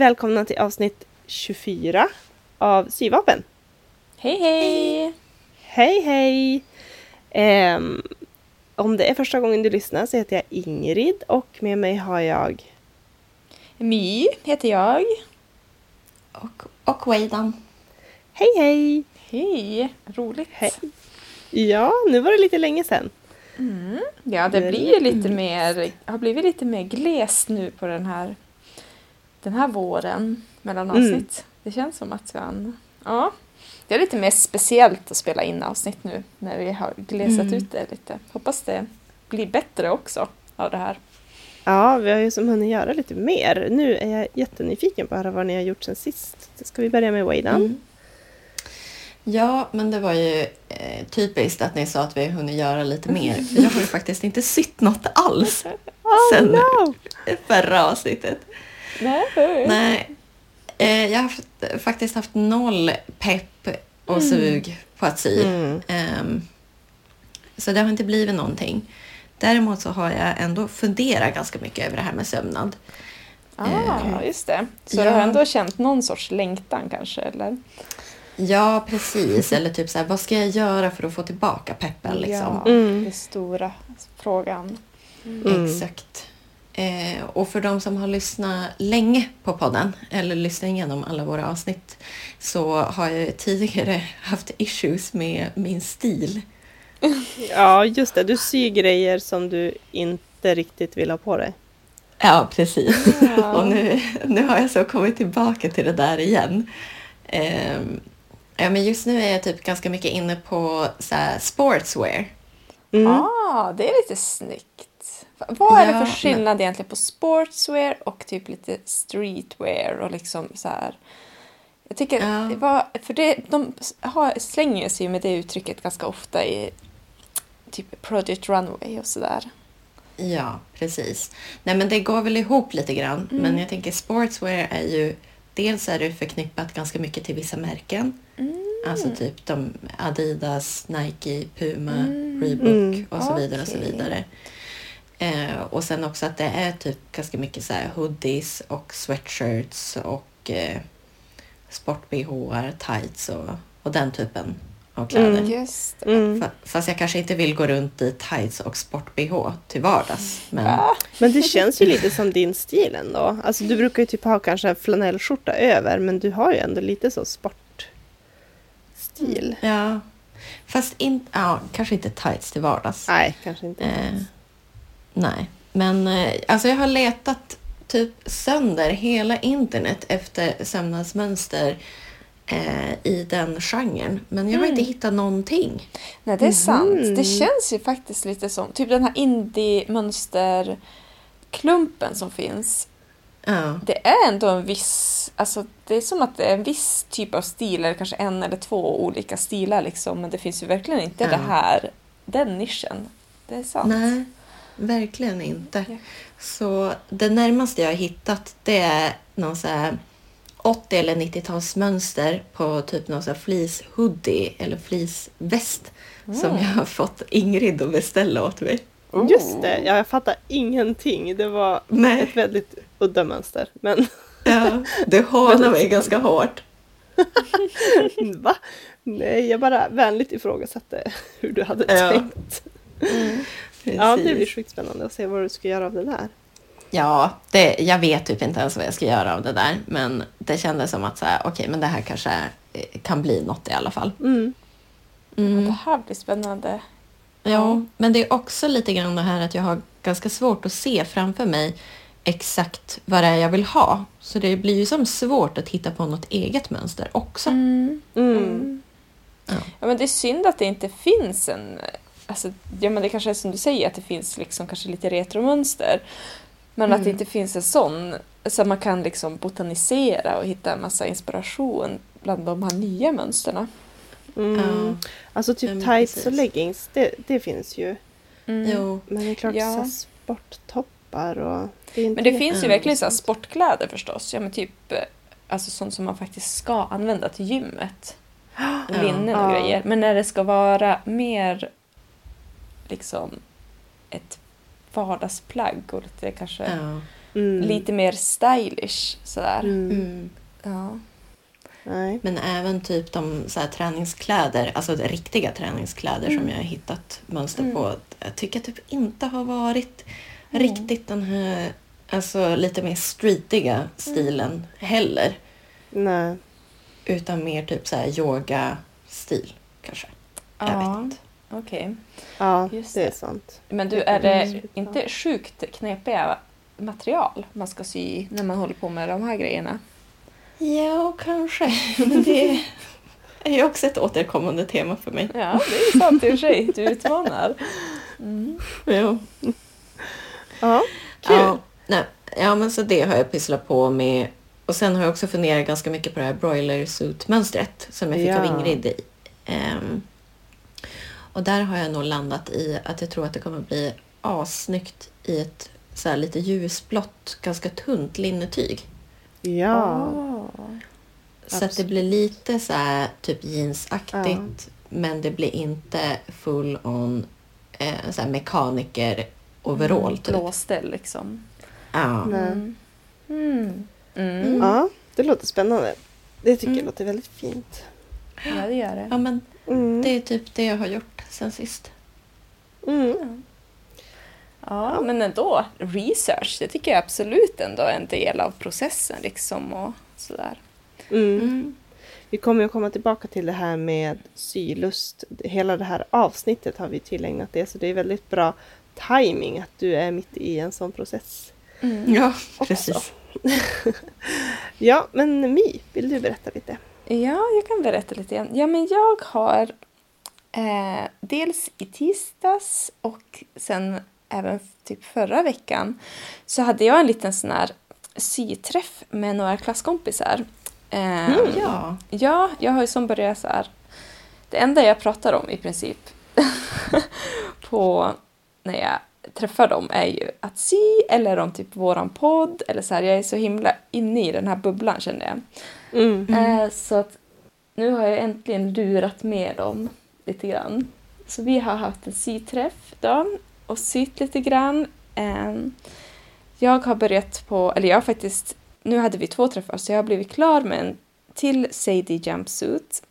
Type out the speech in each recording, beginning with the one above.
Välkomna till avsnitt 24 av Syvapen. Hej hej! Hej hej! Ehm, om det är första gången du lyssnar så heter jag Ingrid och med mig har jag My heter jag. Och, och Weidan. Hej hej! Hej! Roligt. Hej! Ja, nu var det lite länge sedan. Mm. Ja, det blir ju lite mer, har blivit lite mer glest nu på den här, den här våren mellan Mm. avsnitt. Det känns som att man, ja, det är lite mer speciellt att spela in avsnitt nu när vi har glesat Mm. ut det lite. Hoppas det blir bättre också av det här. Ja, vi har ju som hunnit göra lite mer. Nu är jag jättenyfiken på att höra vad ni har gjort sen sist. Ska vi börja med Weidan? Mm. Ja, men det var ju eh, typiskt att ni sa att vi har hunnit göra lite mer. Jag har ju faktiskt inte sytt något alls Oh sen no! förra avsnittet. Nej. Nej, eh, jag har haft, faktiskt haft noll pepp och sug på att sy. Mm. Ehm, så det har inte blivit någonting. Däremot så har jag ändå funderat ganska mycket över det här med sömnad. Ah, Eh, just det. Så ja. du har ändå känt någon sorts längtan kanske, eller? Ja, precis. Eller typ så här, vad ska jag göra för att få tillbaka peppen liksom? Ja, Mm. den stora frågan. Mm. Exakt. Eh, och för de som har lyssnat länge på podden eller lyssnat igenom alla våra avsnitt så har jag tidigare haft issues med min stil. Ja, just det. Du syr grejer som du inte riktigt vill ha på dig. Ja, precis. Ja. Och nu, nu har jag så kommit tillbaka till det där igen. Ja, men just nu är jag typ ganska mycket inne på så här, sportswear. Mm. Ah, det är lite snyggt. Va- Vad är det för men- skillnad egentligen på sportswear och typ lite streetwear och liksom så här? Jag tycker, Ja. var, för det, de har, slänger sig med det uttrycket ganska ofta i typ Project Runway och sådär. Ja, precis. Nej, men det går väl ihop lite grann. Mm. Men jag tänker sportswear är ju... Dels är det förknippat ganska mycket till vissa märken. Mm. Alltså typ de Adidas, Nike, Puma, Mm. Reebok Mm. och så vidare och så vidare. Eh, och sen också att det är typ ganska mycket så här hoodies och sweatshirts och eh, sport-bh, tights och, och den typen av kläder. Mm. Just det. Mm. Fa- Fast jag kanske inte vill gå runt i tights och sport-bh till vardags. Men Ah, Men det känns ju lite som din stil ändå. Alltså du brukar ju typ ha kanske en flanellskjorta över men du har ju ändå lite så sportstil. ja, fast in, ja, kanske inte tights till vardags. Nej, kanske inte. Eh, nej, men eh, alltså jag har letat typ sönder hela internet efter sömnadsmönster eh, i den genren. Men jag har Mm. inte hittat någonting. nej, det är sant. Mhm. Det känns ju faktiskt lite som typ den här indie-mönsterklumpen som finns. Ja, Det är ändå en viss, alltså det är som att det är en viss typ av stil, eller kanske en eller två olika stilar liksom, men det finns ju verkligen inte Ja. det här, den nischen. Det är sant. nej, verkligen inte. Ja. Så det närmaste jag har hittat det är någon så här 80 eller 90-talsmönster på typ någon så här fleece hoodie eller fleece väst som jag har fått Ingrid att beställa åt mig. Oh. Just det, ja, jag fattar ingenting. Det var Nej. ett väldigt udda mönster. Men Ja, du hånar mig ganska hårt. va? Nej, jag bara vänligt ifrågasatte hur du hade Ja. tänkt. Mm. Ja, det Precis. blir sjukt spännande att se vad du ska göra av det där. Ja, det, jag vet typ inte ens vad jag ska göra av det där. Men det kändes som att så här, okej, men det här kanske eh, kan bli något i alla fall. Mm. Det Mm. här blir spännande. Ja, men det är också lite grann det här att jag har ganska svårt att se framför mig exakt vad det är jag vill ha. Så det blir ju som svårt att hitta på något eget mönster också. Mm. Mm. Mm. Ja. Ja, men det är synd att det inte finns en... Alltså, ja, men det kanske är som du säger, att det finns liksom kanske lite retromönster. Men att det Mm. inte finns en sån, så man kan liksom botanisera och hitta en massa inspiration bland de här nya mönsterna. Mm. Ja. Alltså typ men tights och precis. leggings, det, det finns ju. Mm. Jo, Men det är klart, Ja. sporttoppar och... Det Men det finns ju verkligen så sportkläder förstås. Ja, men typ eh, alltså sånt som man faktiskt ska använda till gymmet. Linnen och Ja. grejer. Men när det ska vara mer liksom ett vardagsplagg och lite kanske ja. Mm. lite mer stylish sådär. Mm. Mm. Ja. Nej. Men även typ de så här, träningskläder, alltså de riktiga träningskläder som jag har hittat mönster Mm. på. Jag tycker typ inte har varit Mm. riktigt den här alltså, lite mer streetiga stilen heller. Nej. Utan mer typ så här yoga-stil kanske. Jag Ja. vet inte. Okej. Ja, Just det är sant. Men du, är det inte sjukt knepiga material man ska sy när man håller på med de här grejerna? Ja, kanske. Men det är ju också ett återkommande tema för mig. Ja, det är sant i och för sig. Du utmanar. Mm. Ja. Ja, kul. Ja, nej, ja, men så det har jag pysslat på med. Och sen har jag också funderat ganska mycket på det här broiler suit-mönstret som jag fick av Ja. Ingrid. i. Ehm, och där har jag nog landat i att jag tror att det kommer bli assnyggt i ett så här lite ljusblått, ganska tunt linnetyg. Ja. Åh. Så att det blir lite så här typ jeansaktigt Ja. men det blir inte full on eh, så här mekaniker overall. Typ. Blåställ liksom. Ja. Nej. Mm. Mm. Mm. ja, det låter spännande. Det tycker Mm. jag låter väldigt fint. Ja, det gör det. ja, men Mm. det är typ det jag har gjort sen sist. Mm. Ja, men ändå, research, det tycker jag absolut ändå är en del av processen liksom och sådär. Mm. Mm. Vi kommer ju komma tillbaka till det här med sylust. Hela det här avsnittet har vi tillägnat det, så det är väldigt bra timing att du är mitt i en sån process. Ja, Också. precis. Ja, men Mi, vill du berätta lite? Ja, jag kan berätta lite grann. Ja, men jag har eh, dels i tisdags och sen även typ förra veckan så hade jag en liten sån här syträff med några klasskompisar. Eh, Ja. Ja, jag har ju som börjat så här. Det enda jag pratar om i princip på när jag träffar dem är ju att sy eller om typ våran podd eller så här. Jag är så himla inne i den här bubblan känner jag. Mm. Eh, så att nu har jag äntligen lurat med dem lite grann. Så vi har haft en syträff då och sytt lite grann. Eh, jag har börjat på, eller jag har faktiskt, nu hade vi två träffar så jag har blivit klar med en till Sadie jumpsuit.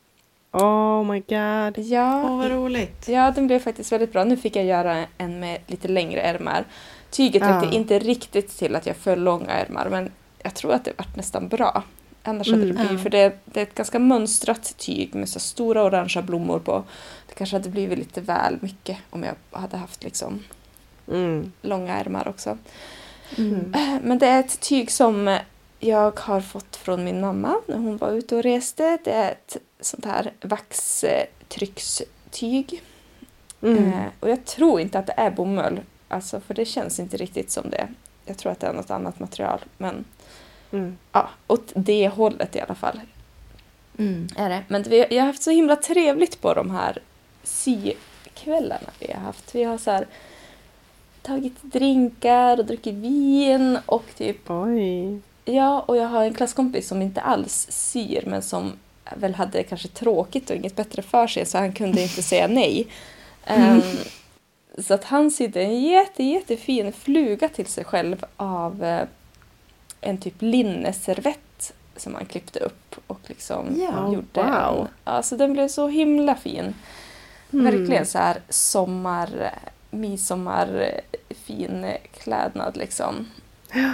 Oh my god. Ja, Åh, vad roligt. Ja, den blev faktiskt väldigt bra. Nu fick jag göra en med lite längre ärmar. Tyget räckte inte riktigt till att jag för långa ärmar, men jag tror att det vart nästan bra. Annars hade det Mm. blivit, Ja. för det, det är ett ganska mönstrat tyg med så stora orangea blommor på. Det kanske hade blivit lite väl mycket om jag hade haft liksom Mm. långa ärmar också. Mm. Eh, Men det är ett tyg som jag har fått från min mamma när hon var ute och reste. Det är ett sånt här vaxtryckstyg. Mm. Eh, och jag tror inte att det är bomull, alltså, för det känns inte riktigt som det. Jag tror att det är något annat material. Men Mm. ja, åt det hållet i alla fall Mm. är det. Men vi, jag har haft så himla trevligt på de här sykvällarna vi har haft. Vi har så här, tagit drinkar och druckit vin och typ Oj. Ja, och jag har en klasskompis som inte alls syr men som väl hade kanske tråkigt och inget bättre för sig så han kunde inte säga nej. Ehm, så att han sydde en jätte, jättefin fluga till sig själv av eh, en typ linneservett som han klippte upp och liksom Ja, gjorde. wow. En, ja, så den blev så himla fin. Mm. Verkligen så här sommar, midsommar, fin klädnad liksom.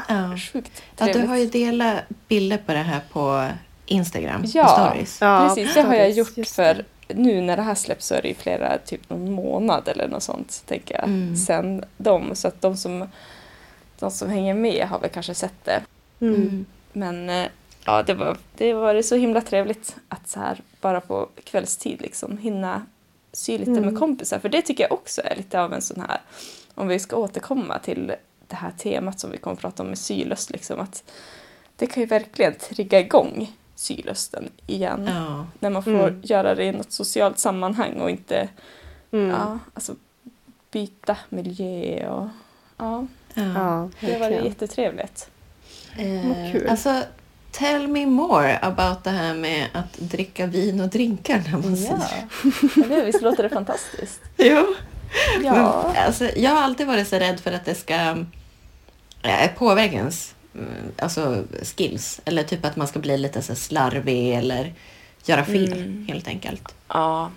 Ja. Sjukt ja, trevligt. du har ju delat bilder på det här på Instagram, Ja. på stories. Ja, Precis, det har jag gjort just för nu när det här släpps så är det ju flera, typ någon månad eller något sånt, tänker jag, Mm. sen dem. Så att de som, de som hänger med har väl kanske sett det. Mm. Mm. Men eh, ja, det var, det var så himla trevligt att så här bara på kvällstid liksom hinna sy lite Mm. med kompisar. För det tycker jag också är lite av en sån här, om vi ska återkomma till det här temat som vi kommer att prata om med sylust, liksom att det kan ju verkligen trigga igång sylusten igen. Ja. När man får Mm. göra det i något socialt sammanhang och inte Mm. ja, alltså, byta miljö. Och, ja, Ja. Det var jättetrevligt. Eh, kul. Alltså, tell me more about det här med att dricka vin och drinkar när man Ja, hur? Visst låter det fantastiskt? Jo. Ja. Men, alltså, jag har alltid varit så rädd för att det ska eh, påvägens mm, alltså skills. Eller typ att man ska bli lite så slarvig eller göra fel Mm. helt enkelt. Ja,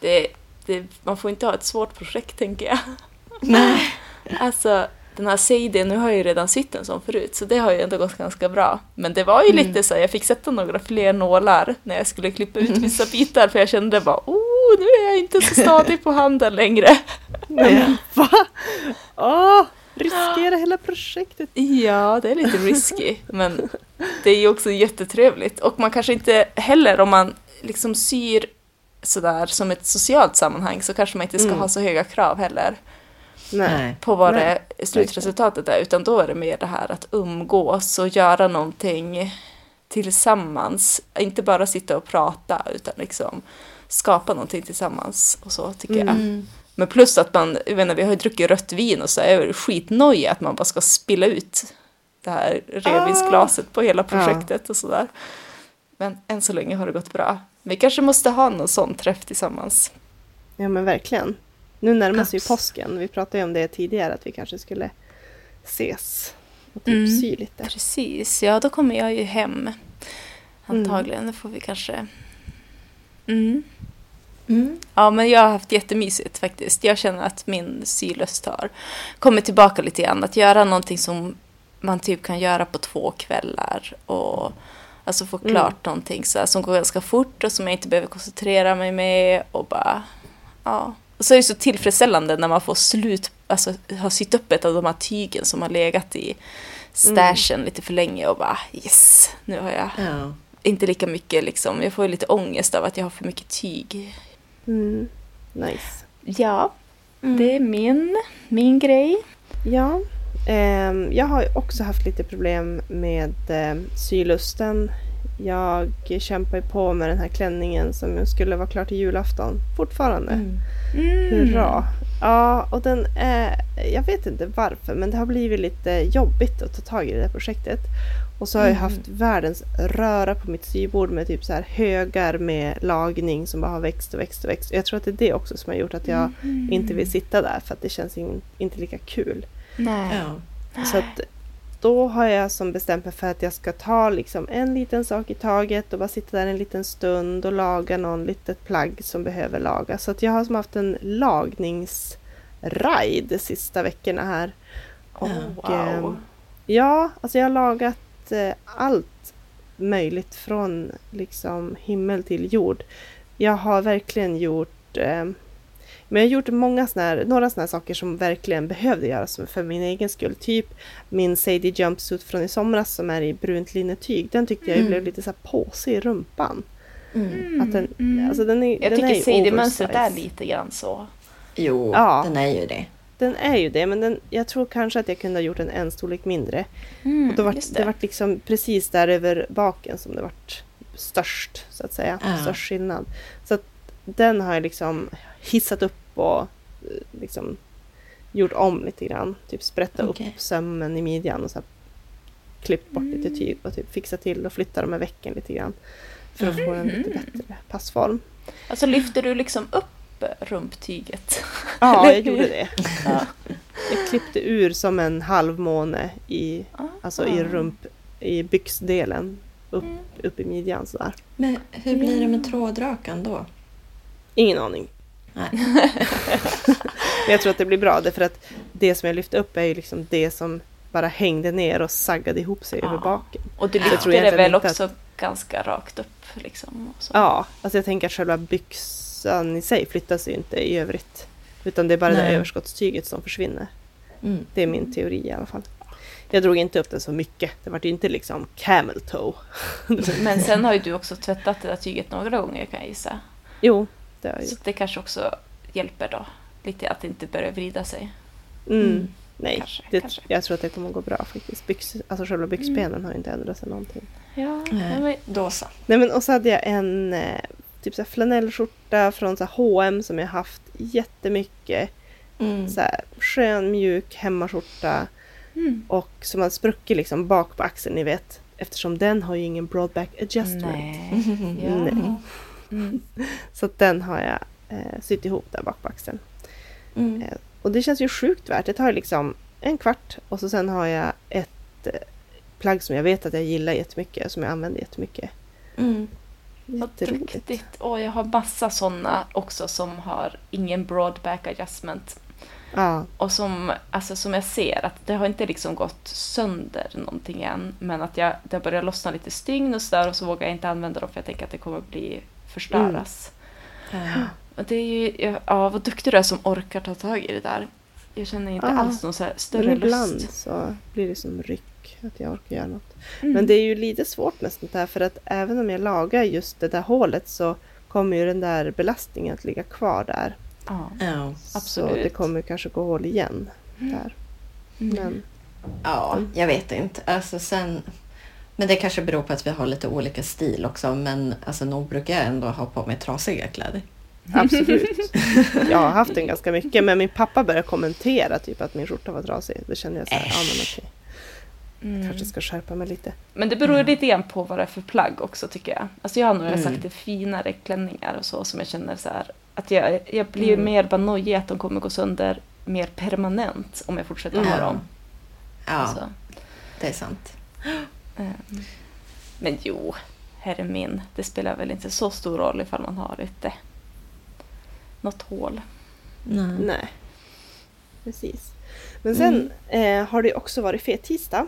det, det, man får inte ha ett svårt projekt tänker jag. Nej. Alltså, den här Sadie, nu har jag ju redan sytt en sån förut, så det har ju ändå gått ganska bra. Men det var ju Mm. lite så, här, jag fick sätta några fler nålar när jag skulle klippa ut vissa bitar, för jag kände bara, oh, nu är jag inte så stadig på handen längre. Men va? Åh, riskera hela projektet. Ja, det är lite risky, men det är ju också jättetrevligt. Och man kanske inte heller, om man liksom syr sådär som ett socialt sammanhang, så kanske man inte ska Mm. ha så höga krav heller. Nej. på vad Nej, det slutresultatet är, utan då är det mer det här att umgås och göra någonting tillsammans. Inte bara sitta och prata, utan liksom skapa någonting tillsammans och så tycker jag. Mm. Men plus att man, jag menar, vi har ju druckit rött vin och så är det skitnojigt att man bara ska spilla ut det här rödvinsglaset på hela projektet och sådär. Men än så länge har det gått bra. Vi kanske måste ha någon sån träff tillsammans. Ja men verkligen. Nu närmar sig ju påsken. Vi pratade ju om det tidigare att vi kanske skulle ses och typ Mm. sy lite. Precis, ja då kommer jag ju hem. Antagligen, det får vi kanske. Mm. Mm. Ja, men jag har haft jättemysigt faktiskt. Jag känner att min sylust har kommit tillbaka lite grann. Att göra någonting som man typ kan göra på två kvällar. Och alltså få Mm. klart någonting så här, som går ganska fort och som jag inte behöver koncentrera mig med. Och bara, ja. Och så är det så tillfredsställande när man får slut, alltså har sytt upp ett av de här tygen som har legat i stashen lite för länge och bara yes, nu har jag Ja. inte lika mycket liksom. Jag får lite ångest av att jag har för mycket tyg. Mm. Nice. Ja, Mm. det är min, min grej. Ja, ehm, jag har också haft lite problem med eh, sylusten. Jag kämpar ju på med den här klänningen som skulle vara klar till julafton fortfarande. Mm. Hurra! Ja, och den är... Jag vet inte varför, men det har blivit lite jobbigt att ta tag i det här projektet. Och så har jag Mm. haft världens röra på mitt sybord med typ så här högar med lagning som bara har växt och växt och växt. Jag tror att det är det också som har gjort att jag inte vill sitta där för att det känns in, inte lika kul. Nej. Ja. Så att då har jag som bestämt mig för att jag ska ta liksom en liten sak i taget och bara sitta där en liten stund och laga någon litet plagg som behöver lagas. Så att jag har som haft en lagningsride de sista veckorna här. Och, Oh, wow. eh, ja, alltså jag har lagat eh, allt möjligt från liksom himmel till jord. Jag har verkligen gjort eh, men jag har gjort många såna här, några sådana saker som verkligen behövde göras för min egen skull. Typ min Sadie Jumpsuit från i somras som är i brunt linnetyg. Den tyckte jag Mm. blev lite så här påsig i rumpan. Mm. Att den, Mm. alltså den är, Jag den tycker Sadie-mönstret är lite grann så. Jo, Ja. den är ju det. Den är ju det, men den, jag tror kanske att jag kunde ha gjort den en storlek mindre. Mm, och då vart, just det. vart liksom precis där över baken som det vart störst, så att säga. Ja. Störst skillnad. Så att den har jag liksom hissat upp och eh, liksom gjort om lite grann. Typ sprätta Okej. upp sömmen i midjan och så här klippt bort lite Mm. tyg och typ fixa till och flytta dem med vecken lite grann. För att få en lite Mhm. bättre passform. Alltså lyfter du liksom upp rumptyget? Ja, jag gjorde det. Ja. Jag klippte ur som en halvmåne i, alltså i Ah. rump, i byxdelen. Upp, Mm. upp i midjan sådär. Men hur blir det med trådrakan då? Ingen aning. Nej. Men jag tror att det blir bra därför att det som jag lyfte upp är ju liksom det som bara hängde ner och saggade ihop sig Ja. över baken. Och du tror det väl också ganska rakt upp liksom? Och så. Ja, alltså jag tänker att själva byxan i sig flyttas ju inte i övrigt. Utan det är bara det Nej. överskottstyget som försvinner. Mm. Det är min teori i alla fall. Jag drog inte upp den så mycket. Det var ju inte liksom camel toe. Men sen har ju du också tvättat det där tyget några gånger kan jag gissa. Jo, det har jag Så gjort. det kanske också hjälper då. Lite att det inte börjar vrida sig. Mm. Mm. Nej, Kanske, det, kanske. jag tror att det kommer att gå bra faktiskt. Byx, alltså själva byxbenen har ju inte ändrat sig någonting. Ja, Nej. men, Då så. Nej men och så hade jag en eh, typ så flanellskjorta från så H&M som jag haft jättemycket. Mm. Så här, skön mjuk hemmaskjorta mm. och som har spruckit liksom bak på axeln ni vet. Eftersom den har ju ingen broadback adjustment. Nej. Ja. Nej. Mm. Så den har jag eh, sytt ihop där bak på axeln. Mm. Och det känns ju sjukt värt. Det tar liksom en kvart och så sen har jag ett eh, plagg som jag vet att jag gillar jättemycket, som jag använder jättemycket. Mm. Vad duktigt. Åh, jag har massa sådana också som har ingen broad back adjustment. Ja, Och som, alltså, som jag ser att det har inte liksom gått sönder någonting än. Men att jag, det börjar lossna lite stygn och sådär och så vågar jag inte använda dem för jag tänker att det kommer bli förstöras. Ja. Och det är ju, ja vad duktig du är som orkar ta tag i det där. Jag känner inte Ja. alls någon så här men större ibland lust. så blir det som ryck att jag orkar göra något. Mm. Men det är ju lite svårt med sånt där för att även om jag lagar just det där hålet så kommer ju den där belastningen att ligga kvar där. Ja. Så Absolut. det kommer kanske gå hål igen där. Mm. Men ja, jag vet inte. Alltså sen, men det kanske beror på att vi har lite olika stil också. Men alltså, nog brukar jag ändå ha på mig trasiga kläder. absolut. Jag har haft den ganska mycket men min pappa började kommentera typ att min skjorta var trasig. Då kände jag så här, ja men okej, Mm. kanske ska skärpa mig lite. Men det beror ju lite grann på vad det är för plagg också tycker jag. Alltså jag har några Mm. sakta finare klänningar och så som jag känner så här att jag, jag blir Mm. mer bara nojig att de kommer gå sönder mer permanent om jag fortsätter ha Ja. dem. Ja, Så, det är sant. Ehm, men jo, herre min, det spelar väl inte så stor roll ifall man har lite något hål. Nej. Nej, precis. Men sen eh, har det också varit fet-tisdag.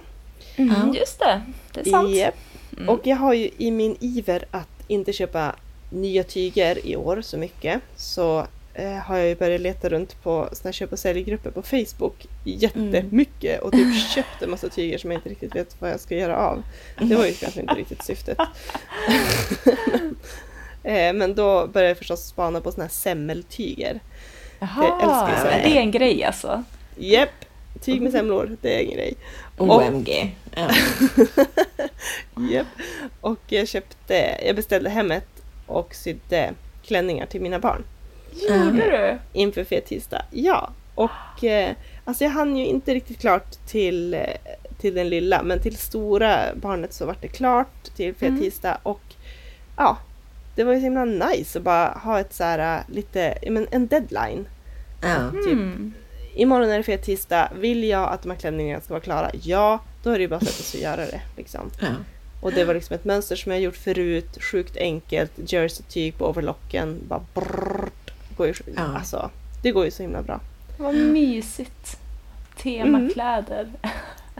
Mm, Ja. Just det, det är sant. Japp. Mm. Och jag har ju i min iver att inte köpa nya tyger i år så mycket så har jag ju börjat leta runt på såna köp och säljgrupper på Facebook jättemycket och typ köpt en massa tyger som jag inte riktigt vet vad jag ska göra av. Det var ju kanske inte riktigt syftet. eh, men då började jag förstås spana på såna här semmeltyger. jag älskar Jaha, semlor. det är en grej alltså. Japp! Tyg med semlor, det är en grej. OMG. Ja. Japp. Och jag köpte, jag beställde hem ett och sydde klänningar till mina barn. Gjorde du? inför fet tisdag. Ja, och eh, alltså jag hann ju inte riktigt klart till, eh, till den lilla men till stora barnet så vart det klart till fet Mm. tisdag och ja, det var ju så himla nice att bara ha ett så här eh, lite, men en deadline. Ja. Typ. Mm. Imorgon är det fet tisdag, vill jag att de här klänningarna ska vara klara? Ja, då är det ju bara att sig och göra det. Liksom. Ja. Och det var liksom ett mönster som jag gjort förut, sjukt enkelt, jersey-tyg på overlocken, bara brrrt, går ju, Ja. alltså, det går ju så himla bra. Vad mysigt. Temakläder.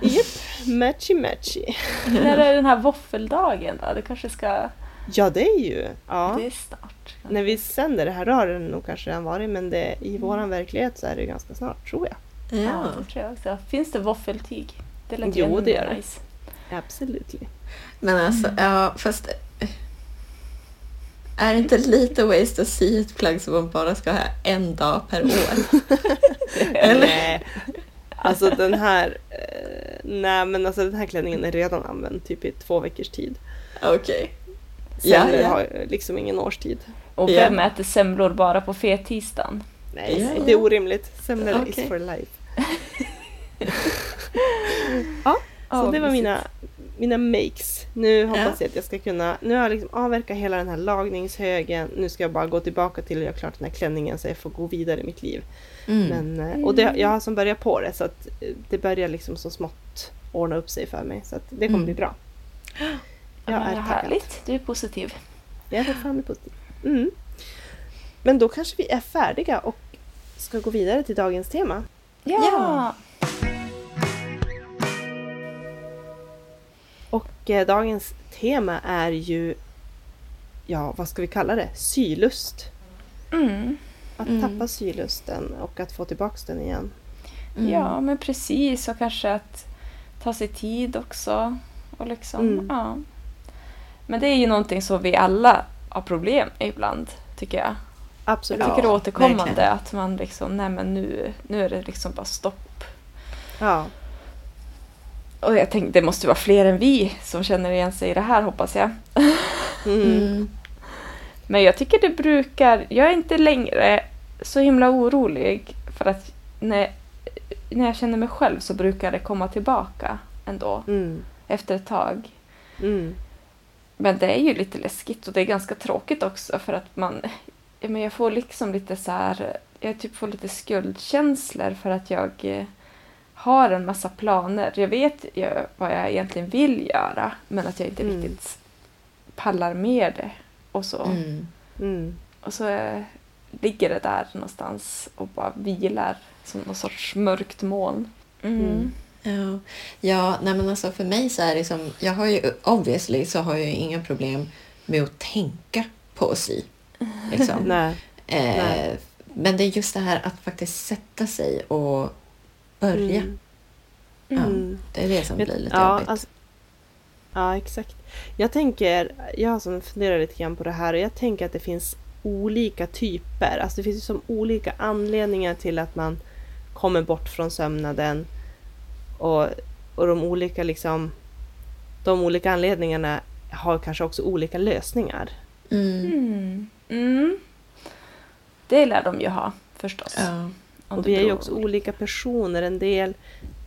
Japp, matchy matchy. När är den här våffeldagen då? Det kanske ska... Ja, det är ju. Ja. Det är snart. När vi sänder det här har det nog kanske redan varit men det, i våran verklighet så är det ganska snart tror jag. Ja, Ja. det tror jag också. Finns det våffeltyg? Det lät Jo, det gör det. nice. Absolutely. Men alltså, ja, fast... Är det inte lite waste att sy ett plagg som man bara ska ha en dag per år? Eller? Alltså den här, eh, nej men alltså den här klänningen är redan använd typ i två veckors tid. Okej. Sen Ja, ja. har jag liksom ingen årstid. Och Ja. vem äter semlor bara på fettisdagen? Nej, Ja, det är ja. orimligt. Semlor Okej. is for life. ja, så Ja, det var precis. mina, mina makes. Nu hoppas Ja. jag att jag ska kunna, nu har jag liksom avverkat hela den här lagningshögen. Nu ska jag bara gå tillbaka till att göra klart den här klänningen så jag får gå vidare i mitt liv. Mm. Men, eh, och det, jag har som börjat på det så att eh, det börjar liksom så smått ordna upp sig för mig. Så att det kommer Mm. bli bra. Ja, Jag är taggad. härligt. Du är positiv. Jag är fortfarande positiv. Mm. Men då kanske vi är färdiga och ska gå vidare till dagens tema. Ja! Ja. Och eh, dagens tema är ju, ja vad ska vi kalla det? Sylust. Mm. Att Mm. tappa sylusten och att få tillbaks den igen. Mm. Ja, men precis. Och kanske att ta sig tid också. Och liksom, Mm. ja. Men det är ju någonting som vi alla har problem med ibland, tycker jag. Absolut. Jag Ja, tycker det är återkommande verkligen. att man liksom, nej men nu, nu är det liksom bara stopp. Ja. Och jag tänkte, det måste vara fler än vi som känner igen sig i det här, hoppas jag. Mm. Men jag tycker det brukar, jag är inte längre så himla orolig för att när, när jag känner mig själv så brukar det komma tillbaka ändå Mm. efter ett tag. Mm. Men det är ju lite läskigt och det är ganska tråkigt också för att man, men jag får liksom lite så här, jag typ får lite skuldkänslor för att jag, eh, har en massa planer. Jag vet ju vad jag egentligen vill göra men att jag inte Mm. riktigt pallar med det. Och så, Mm. Mm. och så eh, ligger det där någonstans och bara vilar som någon sorts mörkt moln. Mm. Mm. Ja, ja nej men alltså för mig så är det som, jag har ju obviously så har jag ju inga problem med att tänka sy. Liksom. Nej. eh, nej. men det är just det här att faktiskt sätta sig och börja. Mm. Ja, Mm. det är det som blir lite ja, jobbigt. alltså- Ja, exakt. Jag tänker, jag har som funderat lite grann på det här och jag tänker att det finns olika typer. Alltså det finns ju som olika anledningar till att man kommer bort från sömnaden. Och, och de olika liksom, de olika anledningarna har kanske också olika lösningar. Mm. Mm. Mm. Det lär de ju ha förstås. Ja. Och vi är ju också olika personer. En del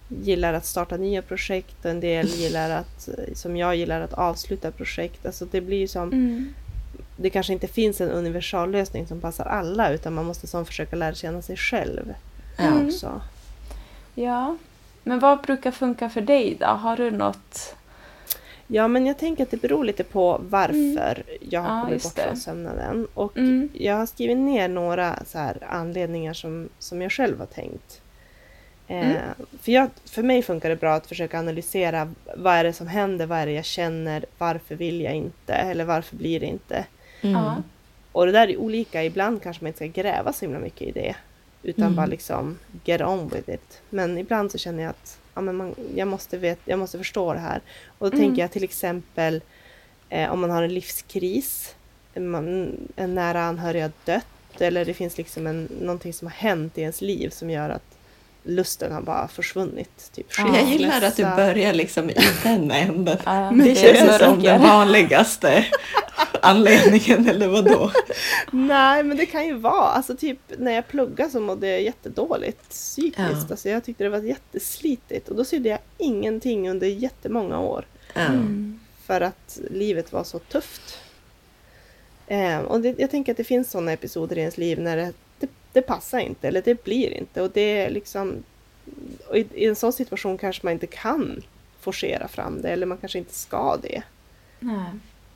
gillar att starta nya projekt och en del gillar att, som jag gillar att avsluta projekt. Alltså det blir ju som, Mm. det kanske inte finns en universallösning som passar alla utan man måste som försöka lära känna sig själv. Mm. också. Ja. Men vad brukar funka för dig då? Har du något? Ja men jag tänker att det beror lite på varför jag har Ja, kommit bort det. från sömnaden. Och Mm. jag har skrivit ner några så här anledningar som, som jag själv har tänkt. Eh, Mm. för, jag, för mig funkar det bra att försöka analysera vad är det som händer, vad är det jag känner, varför vill jag inte eller varför blir det inte. Mm. Ja. Och det där är olika, ibland kanske man inte ska gräva så himla mycket i det. Utan Mm. bara liksom get on with it. Men ibland så känner jag att ja, men man, jag, måste vet, jag måste förstå det här. Och då Mm. tänker jag till exempel eh, om man har en livskris, man, en nära anhörig har dött eller det finns liksom en, någonting som har hänt i ens liv som gör att lusten har bara försvunnit. Typ Ja. Jag gillar att du börjar liksom i den änden. Ja, Det det känns som den mörker. vanligaste anledningen, eller vad då? Nej, men det kan ju vara. Alltså typ när jag pluggade så mådde jag jättedåligt psykiskt. Ja. Alltså jag tyckte det var jätteslitigt. Och då sydde jag ingenting under jättemånga år. Mm. För att livet var så tufft. Eh, och det, jag tänker att det finns sådana episoder i ens liv när det, det, det passar inte eller det blir inte. Och det är liksom... Och i, I en sån situation kanske man inte kan forcera fram det eller man kanske inte ska det. Nej.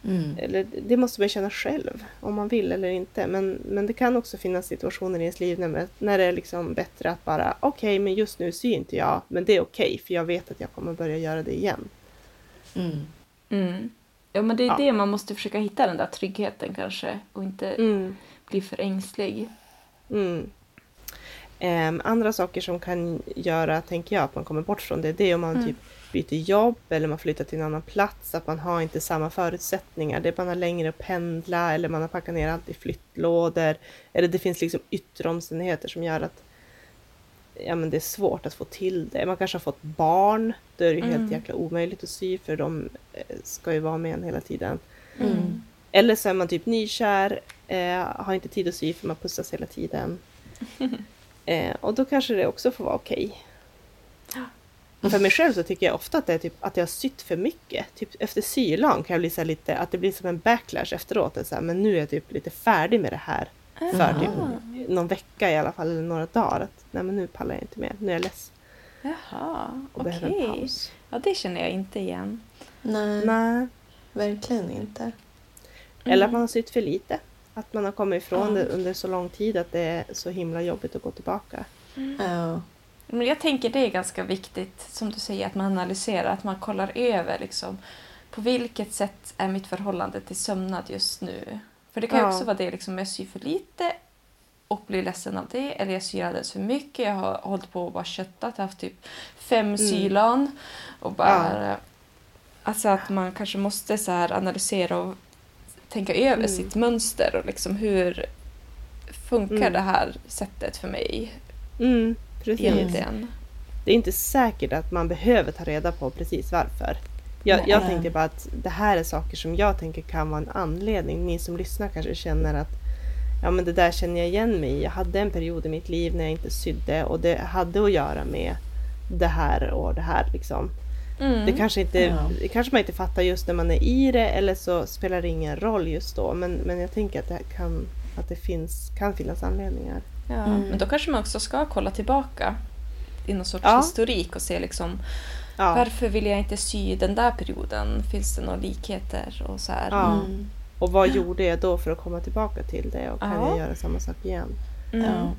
Mm. Eller det måste man känna själv om man vill eller inte. Men, men det kan också finnas situationer i ens liv när, när det är liksom bättre att bara okej, men just nu syr inte jag, men det är okej för jag vet att jag kommer börja göra det igen. Mm. Mm. Ja, men det är Ja. det man måste försöka hitta den där tryggheten kanske och inte Mm. bli för ängslig. Mm. Ehm, andra saker som kan göra, tänker jag, att man kommer bort från det, det är om man Mm. typ byter jobb eller man flyttar till en annan plats, att man har inte samma förutsättningar. Det är man har längre att pendla eller man har packat ner allt i flyttlådor. Eller det finns liksom yttre omständigheter som gör att ja, men det är svårt att få till det. Man kanske har fått barn, då är det ju Mm. helt jäkla omöjligt att sy för de eh, ska ju vara med en hela tiden. Mm. Eller så är man typ nykär, eh, har inte tid att sy för man pussas hela tiden. Eh, och då kanske det också får vara okej. För mig själv så tycker jag ofta att det är typ att jag har sytt för mycket. Typ efter sylan kan jag bli så här lite, att det blir som en backlash efteråt. Så här, men nu är jag typ lite färdig med det här. För typ någon vecka i alla fall, eller några dagar. Att, nej men nu pallar jag inte mer, nu är jag less Jaha, och okej. behöver en paus. Ja, det känner jag inte igen. Nej, Nej. verkligen inte. Eller att man har sytt för lite. Att man har kommit ifrån Ja. det under så lång tid att det är så himla jobbigt att gå tillbaka. Ja. Men jag tänker det är ganska viktigt, som du säger, att man analyserar, att man kollar över liksom, på vilket sätt är mitt förhållande till sömnad just nu. För det kan Ja. också vara det, liksom, jag syr för lite och blir ledsen av det, eller jag syr alldeles för mycket, jag har hållit på och bara köttat, haft typ fem sylan och bara... Alltså att man kanske måste så här analysera och tänka över Mm. sitt mönster och liksom hur funkar Mm. det här sättet för mig Mm, precis. egentligen? Det är inte säkert att man behöver ta reda på precis varför. Jag, jag tänkte bara att det här är saker som jag tänker kan vara en anledning. Ni som lyssnar kanske känner att ja men det där känner jag igen mig i. Jag hade en period i mitt liv när jag inte sydde och det hade att göra med det här och det här liksom. Mm. Det kanske, inte, Ja. det kanske man inte fattar just när man är i det eller så spelar det ingen roll just då. Men, men jag tänker att det kan, att det finns, kan finnas anledningar. Ja, Mm. men då kanske man också ska kolla tillbaka i någon sorts Ja. historik och se liksom Ja. varför vill jag inte sy den där perioden? Finns det några likheter och så här? Ja. Mm. Och vad gjorde jag då för att komma tillbaka till det och kan Ja. jag göra samma sak igen? Mm. Ja.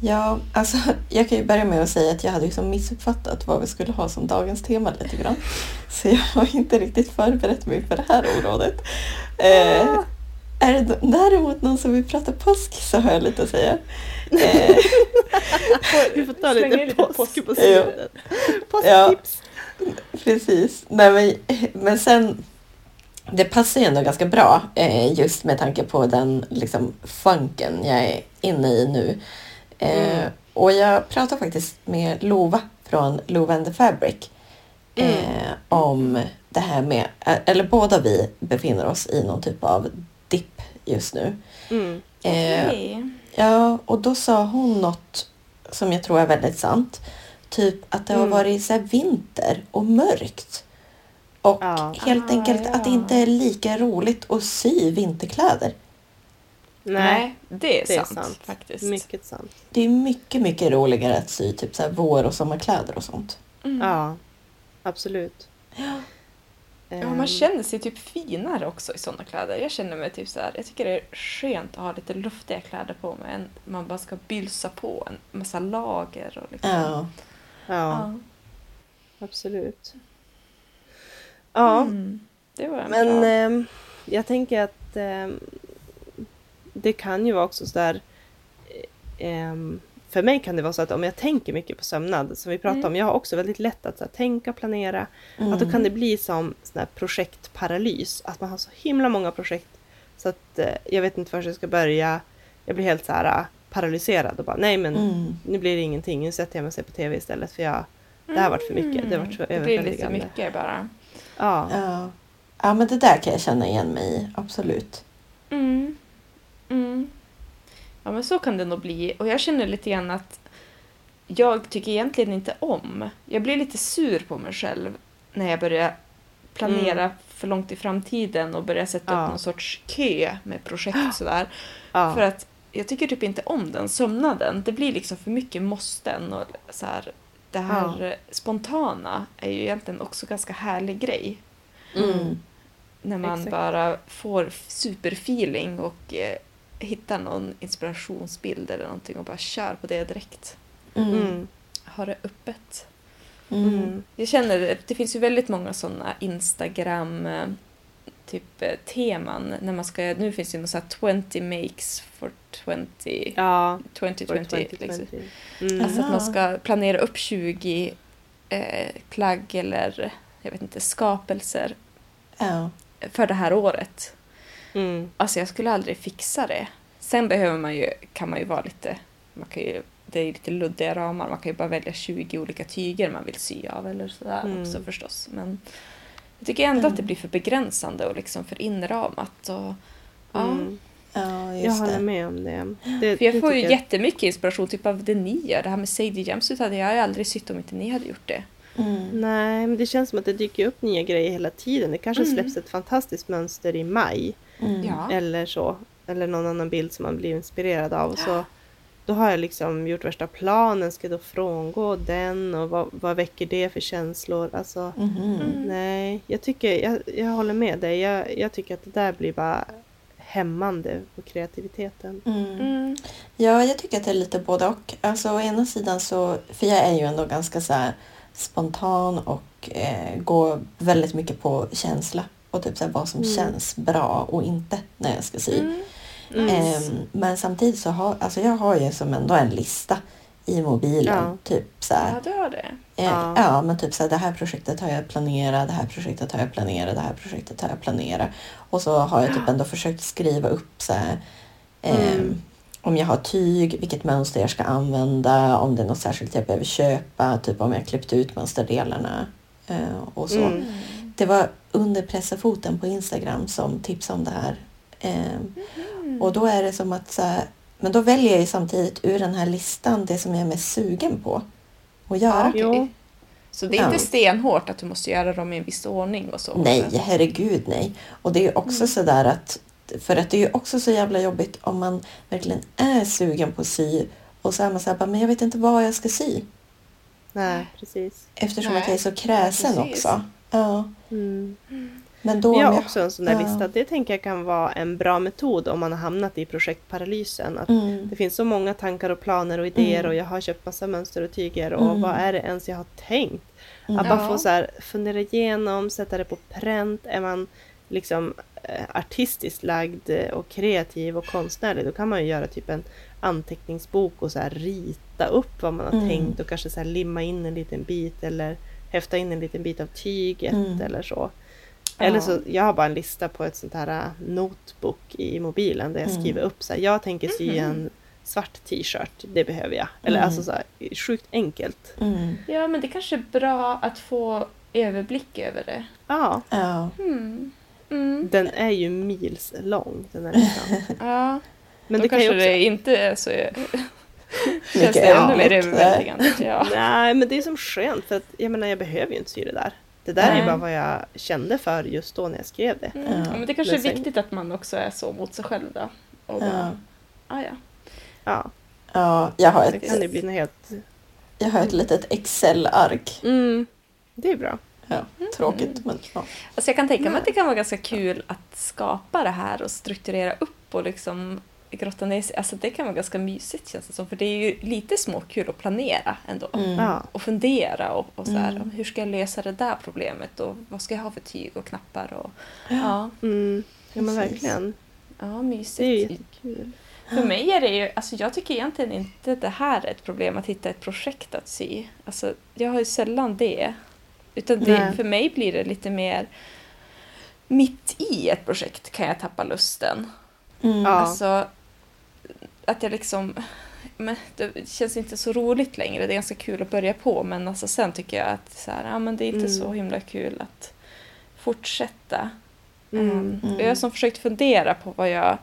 ja, alltså jag kan ju börja med att säga att jag hade liksom missuppfattat vad vi skulle ha som dagens tema lite grann. Så jag har inte riktigt förberett mig för det här området. Eh, är det däremot någon som vill prata påsk så har jag lite att säga. Eh, Vi får ta lite, lite påsk, påsk. på slutet. Påsktips! Precis. Nej, men, men sen, det passar ju ändå ganska bra eh, just med tanke på den liksom, funken jag är inne i nu. Eh, Mm. Och jag pratade faktiskt med Lova från Lova and the Fabric eh, om det här med, eller båda vi befinner oss i någon typ av dipp just nu. Mm. Eh, Okej. Ja, och då sa hon något som jag tror är väldigt sant. Typ att det har Mm. varit så här vinter och mörkt. Och Ja. helt Ah, enkelt att det ja. inte är lika roligt att sy vinterkläder. Nej, det är, det är sant, sant. faktiskt. mycket sant. Det är mycket, mycket roligare att sy typ så här vår och sommarkläder och sånt. Mm. Ja, absolut. Ja. Ja, Ehm, man känner sig typ finare också i sådana kläder. Jag känner mig typ så här, jag tycker det är skönt att ha lite luftiga kläder på mig än man bara ska bylsa på en massa lager och liksom. Ja. Ja, Ja. absolut. Ja, Mm. Det var en men bra. ehm, jag tänker att ehm, det kan ju vara också sådär ehm, för mig kan det vara så att om jag tänker mycket på sömnad, som vi pratade Mm. om, jag har också väldigt lätt att så här, tänka och planera, Mm. att då kan det bli som sån här projektparalys, att man har så himla många projekt så att eh, jag vet inte var jag ska börja, jag blir helt så här eh, paralyserad och bara nej men Mm. nu blir det ingenting, nu sätter jag mig och ser på TV istället för jag, det här har varit för mycket, det har varit för Mm. Det blir lite överväldigande. mycket bara. Ja. Ja. ja, men det där kan jag känna igen mig i. Absolut. Mm. Mm. Ja men så kan det nog bli. Och jag känner lite grann att jag tycker egentligen inte om. Jag blir lite sur på mig själv när jag börjar planera för långt i framtiden och börjar sätta Ja. upp någon sorts kö med projekt sådär. Ja. För att jag tycker typ inte om den sömnaden. Det blir liksom för mycket måsten och så här. Det här Ja. eh, spontana är ju egentligen också ganska härlig grej. Mm. När man Exakt. bara får superfeeling och hittar någon inspirationsbild eller någonting och bara kör på det direkt. Mm. Mm. Har det öppet. Mm. Mm. Jag känner det, det finns ju väldigt många sådana Instagram eh, typ eh, teman när man ska, nu finns det ju något så här 20 makes for 20, Ja, 2020. 2020. Liksom. Mm. Alltså att man ska planera upp 20 eh, plagg eller jag vet inte, skapelser Ja. för det här året. Mm. Alltså jag skulle aldrig fixa det. Sen behöver man ju, kan man ju vara lite, man kan ju, det är lite luddiga ramar, man kan ju bara välja 20 olika tyger man vill sy av eller sådär Mm. också förstås. Men jag tycker ändå Mm. att det blir för begränsande och liksom för inramat. Och, ja. Mm. ja, Jag håller det. med om det. det För jag det får ju tycker jättemycket inspiration typ av det ni gör. Det här med Sadie Jumpsuit hade jag aldrig sytt om inte ni hade gjort det. Mm. Nej, men det känns som att det dyker upp nya grejer hela tiden. Det kanske Mm. släpps ett fantastiskt mönster i maj. Mm. Ja. Eller så. Eller någon annan bild som man blir inspirerad av. Och så, då har jag liksom gjort värsta planen. Ska jag då frångå den? Och vad, vad väcker det för känslor? Alltså, Mhm. Mm. nej. Jag, tycker, jag, jag håller med dig. Jag, jag tycker att det där blir bara hämmande på kreativiteten. Mm. Mm. Ja, jag tycker att det är lite både och. Alltså å ena sidan så, för jag är ju ändå ganska så här spontan och eh, går väldigt mycket på känsla och typ så här vad som Mm. känns bra och inte när jag ska sy. Mm. Mm. Men samtidigt så har alltså jag har ju som ändå en lista i mobilen. Ja. Typ så här, Ja, du har det. Eh, Ja. ja. men typ så här, det här projektet har jag planerat, det här projektet har jag planerat, det här projektet har jag planerat. Och så har jag typ ändå försökt skriva upp så här, Mm. om jag har tyg, vilket mönster jag ska använda, om det är något särskilt jag behöver köpa, typ om jag klippt ut mönsterdelarna eh, och så. Mm. Det var under pressafoten på Instagram som tipsade om det här. Mm. och då är det som att så här, men då väljer jag ju samtidigt ur den här listan det som jag är mest sugen på att göra. Ja. Jo. Så det är Ja. inte stenhårt att du måste göra dem i en viss ordning och så? Nej, herregud nej. Och det är ju också Mm. sådär att, för att det är ju också så jävla jobbigt om man verkligen är sugen på att sy och så är man såhär, bara, men jag vet inte vad jag ska sy. Nej, precis. Eftersom Nej, att jag är så kräsen precis. också. Ja. Mm. Men då... Jag har också en sån där ja. lista. Det tänker jag kan vara en bra metod om man har hamnat i projektparalysen. Att Mm. Det finns så många tankar och planer och idéer Mm. och jag har köpt massa mönster och tyger och Mm. vad är det ens jag har tänkt? Mm. Att bara Ja. få så här, fundera igenom, sätta det på pränt. Är man liksom eh, artistiskt lagd eh, och kreativ och konstnärlig då kan man ju göra typ en anteckningsbok och så här rita upp vad man har Mm. tänkt och kanske så här limma in en liten bit eller häfta in en liten bit av tyget Mm. eller så. Eller så, jag har bara en lista på ett sånt här äh, notebook i mobilen där jag Mm. skriver upp så här, jag tänker sy en svart t-shirt, det behöver jag. Eller Mm. alltså så här, sjukt enkelt. Mm. Ja, men det kanske är bra att få överblick över det. Ja, Ja. Mm. Mm. den är ju mils lång den här listan. Ja, Men då det kan kanske ju också... det inte är så... Känns det ännu mer överväldigande. Ja. Nej, men det är som skönt för att jag menar jag behöver ju inte sy det där. Det där är Nej. bara vad jag kände för just då när jag skrev det. Mm. Ja. Ja, men det kanske Men sen- är viktigt att man också är så mot sig själv då. Och Ja. bara, ah, ja. Ja, ja, jag har det kan ett, bli något helt... jag har ett litet Excel-ark. Mm, det är bra. Ja, tråkigt, men ja. Alltså jag kan tänka mig att det kan vara ganska kul att skapa det här och strukturera upp och liksom grotta ner sig. Alltså det kan vara ganska mysigt känns det som. För det är ju lite småkul att planera ändå. Mm. Och fundera och, och så här, Mm. hur ska jag lösa det där problemet och vad ska jag ha för tyg och knappar och ja, Mm, ja men verkligen. ja Det är mysigt. jättekul. För mig är det ju, alltså jag tycker egentligen inte det här är ett problem att hitta ett projekt att sy. Alltså jag har ju sällan det. Utan det, för mig blir det lite mer mitt i ett projekt kan jag tappa lusten. Mm. Ja. Alltså att jag liksom men det känns inte så roligt längre. Det är ganska kul att börja på men alltså sen tycker jag att så här, ja, men det är inte Mm. så himla kul att fortsätta. Mm. Um, Mm. Jag har som försökt fundera på vad jag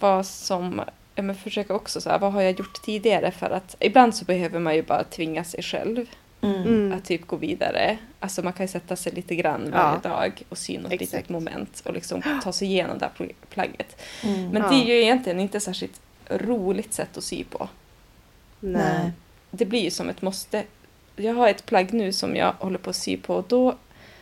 vad som ja, men försöka också så här, vad har jag gjort tidigare för att ibland så behöver man ju bara tvinga sig själv Mm. Mm. att typ gå vidare. Alltså man kan ju sätta sig lite grann Ja. varje dag och sy något Exakt. litet moment och liksom ta sig igenom det här pl- plagget. Mm. Men Ja. det är ju egentligen inte särskilt roligt sätt att sy på. Nej. Det blir ju som ett måste. Jag har ett plagg nu som jag håller på att sy på och då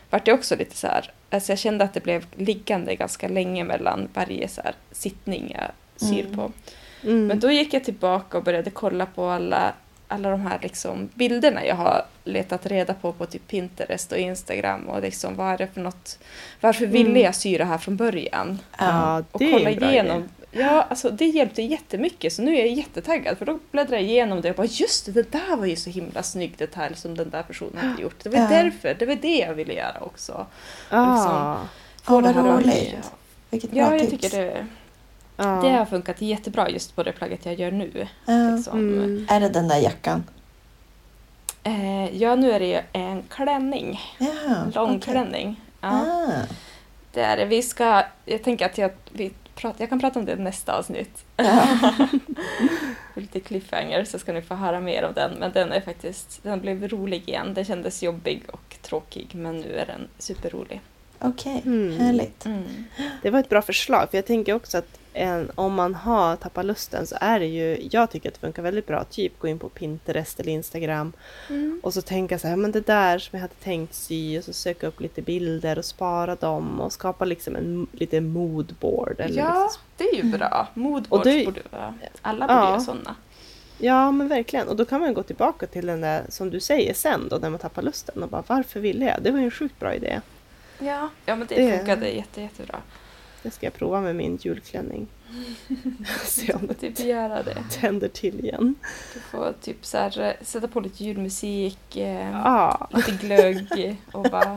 vart det också lite så här, alltså jag kände att det blev liggande ganska länge mellan varje så här sittning jag syr Mm. på. Mm. Men då gick jag tillbaka och började kolla på alla, alla de här liksom bilderna jag har letat reda på på typ Pinterest och Instagram och liksom vad är det för något, varför ville Mm. jag sy det här från början? Ja. Och det är kolla igenom. idé. Ja, alltså det hjälpte jättemycket så nu är jag jättetaggad för då bläddrar jag igenom det och bara just det, det där var ju så himla snygg detalj som den där personen hade gjort. Det var Ja. därför, det var det jag ville göra också. Ah, Få Ja, det vad roligt. Vilket bra Ja, jag tips. tycker det, ah. det har funkat jättebra just på det plagget jag gör nu. Ja. Liksom. Mm. Är det den där jackan? Eh, ja, nu är det ju en klänning. Ja, Lång okej. klänning. Ja, Ah. det är det. Vi ska, jag tänker att jag, vi pratar, jag kan prata om det i nästa avsnitt. Ja. Lite cliffhanger så ska ni få höra mer om den. Men den är faktiskt, den blev rolig igen. Den kändes jobbig och tråkig men nu är den superrolig. Okej, Mm. härligt. Mm. Det var ett bra förslag, för jag tänker också att en, om man har tappat lusten så är det ju, jag tycker att det funkar väldigt bra, typ gå in på Pinterest eller Instagram Mm. och så tänka så här, men det där som jag hade tänkt sy och så söka upp lite bilder och spara dem och skapa liksom en lite moodboard. Eller Ja, liksom. det är ju bra. Moodboards det- borde vara... Alla borde Ja. göra sådana. ja, men verkligen. Och då kan man gå tillbaka till den där som du säger sen då när man tappar lusten och bara varför ville jag? Det var ju en sjukt bra idé. Ja, ja men det, Det- funkade jätte, jättebra. Det ska jag prova med min julklänning. Se om det Typ göra det. tänder till igen. Du får typ så här, eh, sätta på lite julmusik, eh, Ja, lite glögg och bara...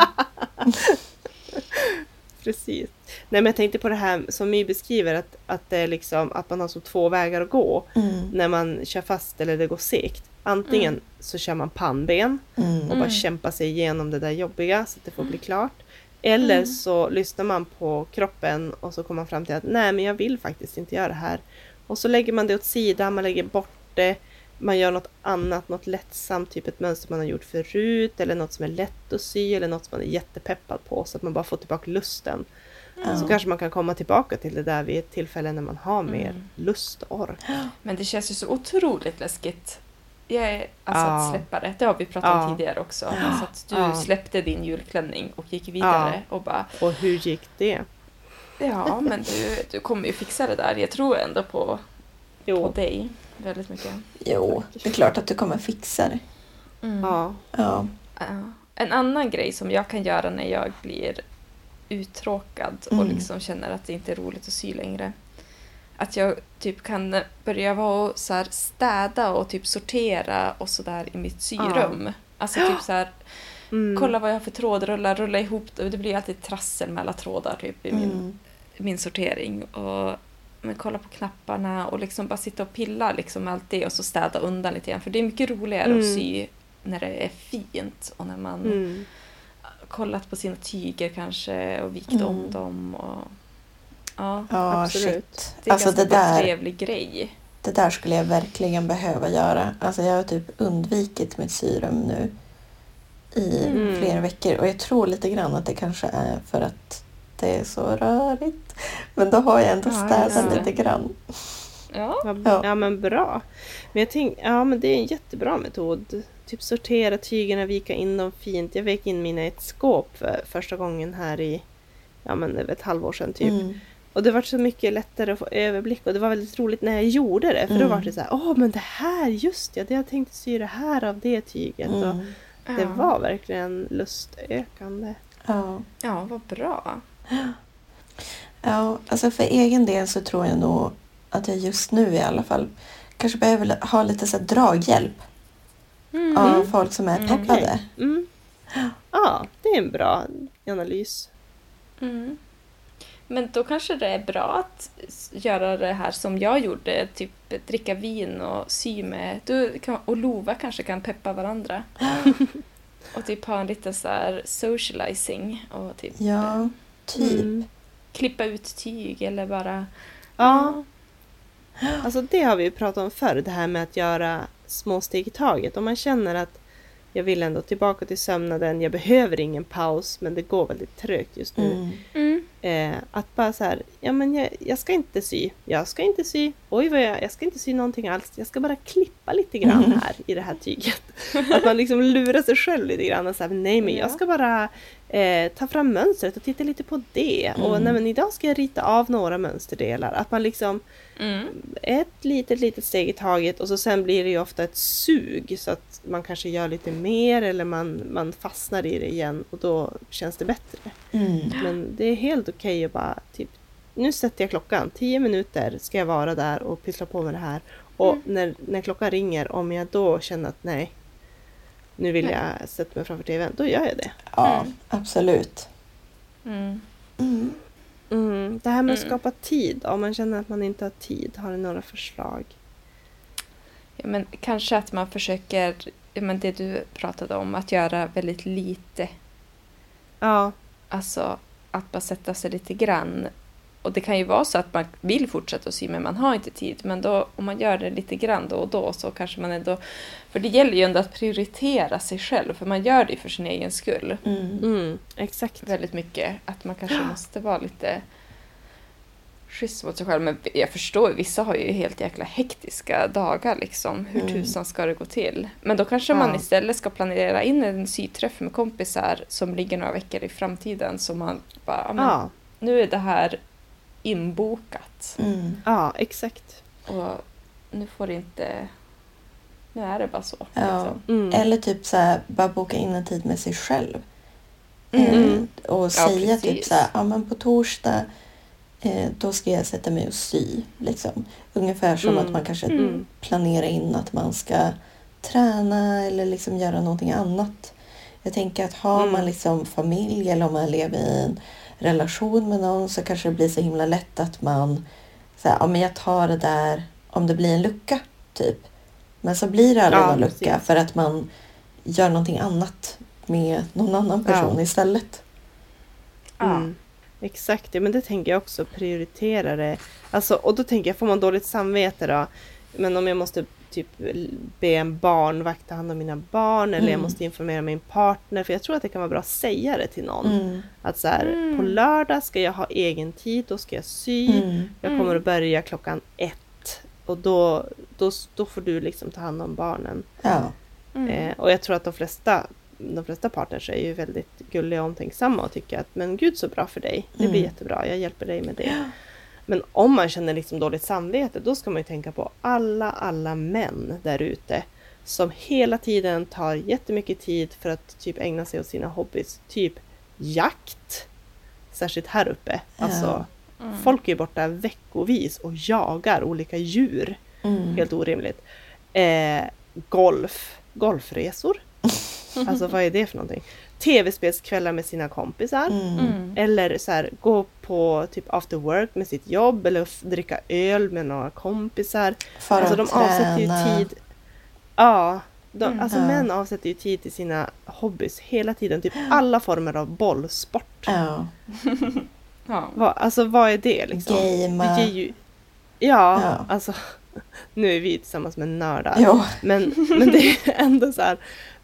precis. Nej men jag tänkte på det här som My beskriver att, att det är liksom att man har som två vägar att gå Mm. när man kör fast eller det går segt. Antingen Mm. så kör man pannben Mm. och bara Mm. kämpar sig igenom det där jobbiga så att det får bli klart. Eller Mm. så lyssnar man på kroppen och så kommer man fram till att nej men jag vill faktiskt inte göra det här. Och så lägger man det åt sidan, man lägger bort det. Man gör något annat, något lättsamt, typ ett mönster man har gjort förut eller något som är lätt att sy eller något som man är jättepeppad på så att man bara får tillbaka lusten. Ja. Så kanske man kan komma tillbaka till det där vid ett tillfälle när man har mer Mm. lust och ork. Men det känns ju så otroligt läskigt Jag är, alltså Ja. att släppa det, det har vi pratat om Ja. tidigare också. Alltså att du Ja. släppte din julklänning och gick vidare och bara Och hur gick det? Ja, men du, du kommer ju fixa det där. Jag tror ändå på, på Jo. dig väldigt mycket. Jo, det är klart att du kommer fixa det. Mm. Ja. Ja. En annan grej som jag kan göra när jag blir uttråkad och Mm. liksom känner att det inte är roligt att sy längre. Att jag typ kan börja vara och så städa och typ sortera och sådär i mitt syrum. Alltså typ så här, Mm. kolla vad jag har för trådrullar, rulla ihop det. Det blir alltid trassel med alla trådar typ i min Mm. min sortering och men kolla på knapparna och liksom bara sitta och pilla liksom med allt det och så städa undan lite grann. För det är mycket roligare att Mm. sy när det är fint och när man Mm. kollat på sina tyger kanske och vikt Mm. om dem. Och, ja, Ja, Absolut. shit. det är Alltså ganska det där, trevlig grej. det där skulle jag verkligen behöva göra. Alltså jag har typ undvikit mitt syrum nu i Mm. flera veckor och jag tror lite grann att det kanske är för att det är så rörigt. Men då har jag ändå Ja, städat det. lite grann. Ja, Ja. Ja men bra. Men jag tänk, ja men det är en jättebra metod. Typ sortera tygerna, vika in dem fint. Jag vek in mina i ett skåp för första gången här i, ja men ett halvår sedan typ. Mm. Och det var så mycket lättare att få överblick och det var väldigt roligt när jag gjorde det. För då Mm. var det så här, åh men det här, just ja, det jag tänkte sy det här av det tyget. Och Mm. det ja. var verkligen lustökande. Ja. ja, vad bra. Ja, alltså för egen del så tror jag nog att jag just nu i alla fall kanske behöver ha lite så här draghjälp Mm. av folk som är Mm. peppade. Mm. Ja, det är en bra analys. Mm. Men då kanske det är bra att göra det här som jag gjorde, typ dricka vin och sy med... Du kan, och Lova kanske kan peppa varandra. och typ ha en liten så här socializing och typ Ja, typ. Mm. klippa ut tyg eller bara... Ja, alltså det har vi ju pratat om förr, det här med att göra små steg i taget. Om man känner att jag vill ändå tillbaka till sömnaden, jag behöver ingen paus, men det går väldigt trögt just nu. Mm. Mm. Eh, att bara så här, ja men jag, jag ska inte sy, jag ska inte sy, oj vad jag, jag ska inte sy någonting alls, jag ska bara klippa lite grann Mm. här i det här tyget. Att man liksom lurar sig själv lite grann och säger nej men jag Ja. ska bara eh, ta fram mönstret och titta lite på det. Och Mm. nej men idag ska jag rita av några mönsterdelar. Att man liksom Mm. ett litet, litet steg i taget och så sen blir det ju ofta ett sug så att man kanske gör lite mer eller man, man fastnar i det igen och då känns det bättre. Mm. Men det är helt okej att bara typ nu sätter jag klockan, 10 minuter ska jag vara där och pyssla på med det här. Och Mm. när, när klockan ringer, om jag då känner att nej, nu vill jag sätta mig framför TVn, då gör jag det. Ja, Mm. absolut. Mm. Mm. Mm. Det här med att Mm. skapa tid, om man känner att man inte har tid, har ni några förslag? Ja, men kanske att man försöker, men det du pratade om, att göra väldigt lite. Ja, Alltså att bara sätta sig lite grann. Och det kan ju vara så att man vill fortsätta att sy men man har inte tid. Men då, om man gör det lite grann då och då så kanske man ändå... För det gäller ju ändå att prioritera sig själv för man gör det ju för sin egen skull. Mm. mm, exakt. Väldigt mycket. Att man kanske måste vara lite schysst mot sig själv. Men jag förstår, vissa har ju helt jäkla hektiska dagar liksom. Hur Mm. tusan ska det gå till? Men då kanske man Ja. istället ska planera in en syträff med kompisar som ligger några veckor i framtiden. Så man bara, Ja, nu är det här inbokat. Mm. ja, exakt. Och nu får det inte... Nu är det bara så. Ja. Liksom. Mm. Eller typ så här, bara boka in en tid med sig själv. Mm. Eh, och säga typ precis. så här, ja men på torsdag eh, då ska jag sätta mig och sy. Liksom. Ungefär som Mm. att man kanske Mm. planerar in att man ska träna eller liksom göra någonting annat. Jag tänker att har Mm. man liksom familj eller om man lever i en relation med någon så kanske det blir så himla lätt att man här, ja men jag tar det där om det blir en lucka typ. Men så blir det aldrig Ja, någon lucka precis. för att man gör någonting annat med någon annan person Ja. istället. Ja. Mm. Exakt, ja, men det tänker jag också, prioritera det. Alltså, och då tänker jag, får man dåligt samvete då? Men om jag måste typ be en barnvakt ta hand om mina barn eller jag Mm. måste informera min partner. För jag tror att det kan vara bra att säga det till någon. Mm. Att så här, Mm. på lördag ska jag ha egen tid, då ska jag sy. Mm. Jag Mm. kommer att börja klockan ett. Och då, då, då får du liksom ta hand om barnen. Ja. Mm. Eh, och jag tror att de flesta, de flesta partners är ju väldigt gulliga och omtänksamma och tycker att men gud så bra för dig. Det blir Mm. jättebra, jag hjälper dig med det. Men om man känner liksom dåligt samvete då ska man ju tänka på alla, alla män där ute som hela tiden tar jättemycket tid för att typ ägna sig åt sina hobbys. Typ jakt. Särskilt här uppe. Alltså, Mm. folk är borta veckovis och jagar olika djur. Mm. Helt orimligt. Eh, golf. Golfresor. Alltså vad är det för någonting? Tv-spelskvällar med sina kompisar. Mm. Mm. Eller så här, gå på typ after work med sitt jobb eller dricka öl med några kompisar. För alltså de avsätter ju träna. tid. Ja, de, Mm. alltså Ja. män avsätter ju tid till sina hobbys hela tiden. Typ alla former av bollsport. Ja. Ja. Vad, alltså vad är det liksom? Gamea. Det ger ju... Ja, Ja. alltså nu är vi tillsammans med nördar. Jo. Men, men det är ändå så här,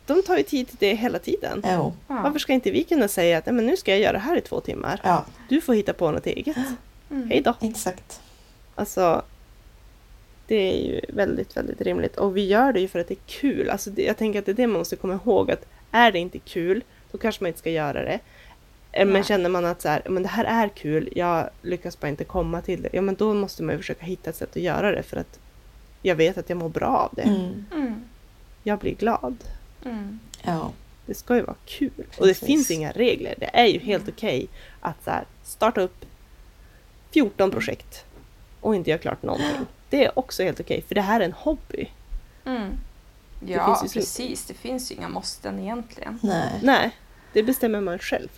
de tar ju tid till det hela tiden. Jo. Ja. Varför ska inte vi kunna säga att "Nej, men nu ska jag göra det här i två timmar. Ja, Du får hitta på något eget. Mm. Hej då. exakt. Alltså, det är ju väldigt, väldigt rimligt. Och vi gör det ju för att det är kul. Alltså, det, jag tänker att det är det man måste komma ihåg. Att är det inte kul, då kanske man inte ska göra det. Eh, Men Nej. känner man att så här, men det här är kul, jag lyckas bara inte komma till det. Ja, men då måste man ju försöka hitta ett sätt att göra det. För att jag vet att jag mår bra av det. Mm. Mm. Jag blir glad. Mm. Ja. Det ska ju vara kul. Och det Precis. finns inga regler. Det är ju helt okej att så här, starta upp 14 projekt och inte göra klart någonting. Det är också helt okej, för det här är en hobby. Mm. Ja, så- precis. Det finns ju inga måsten egentligen. Nej. Nej, det bestämmer man själv.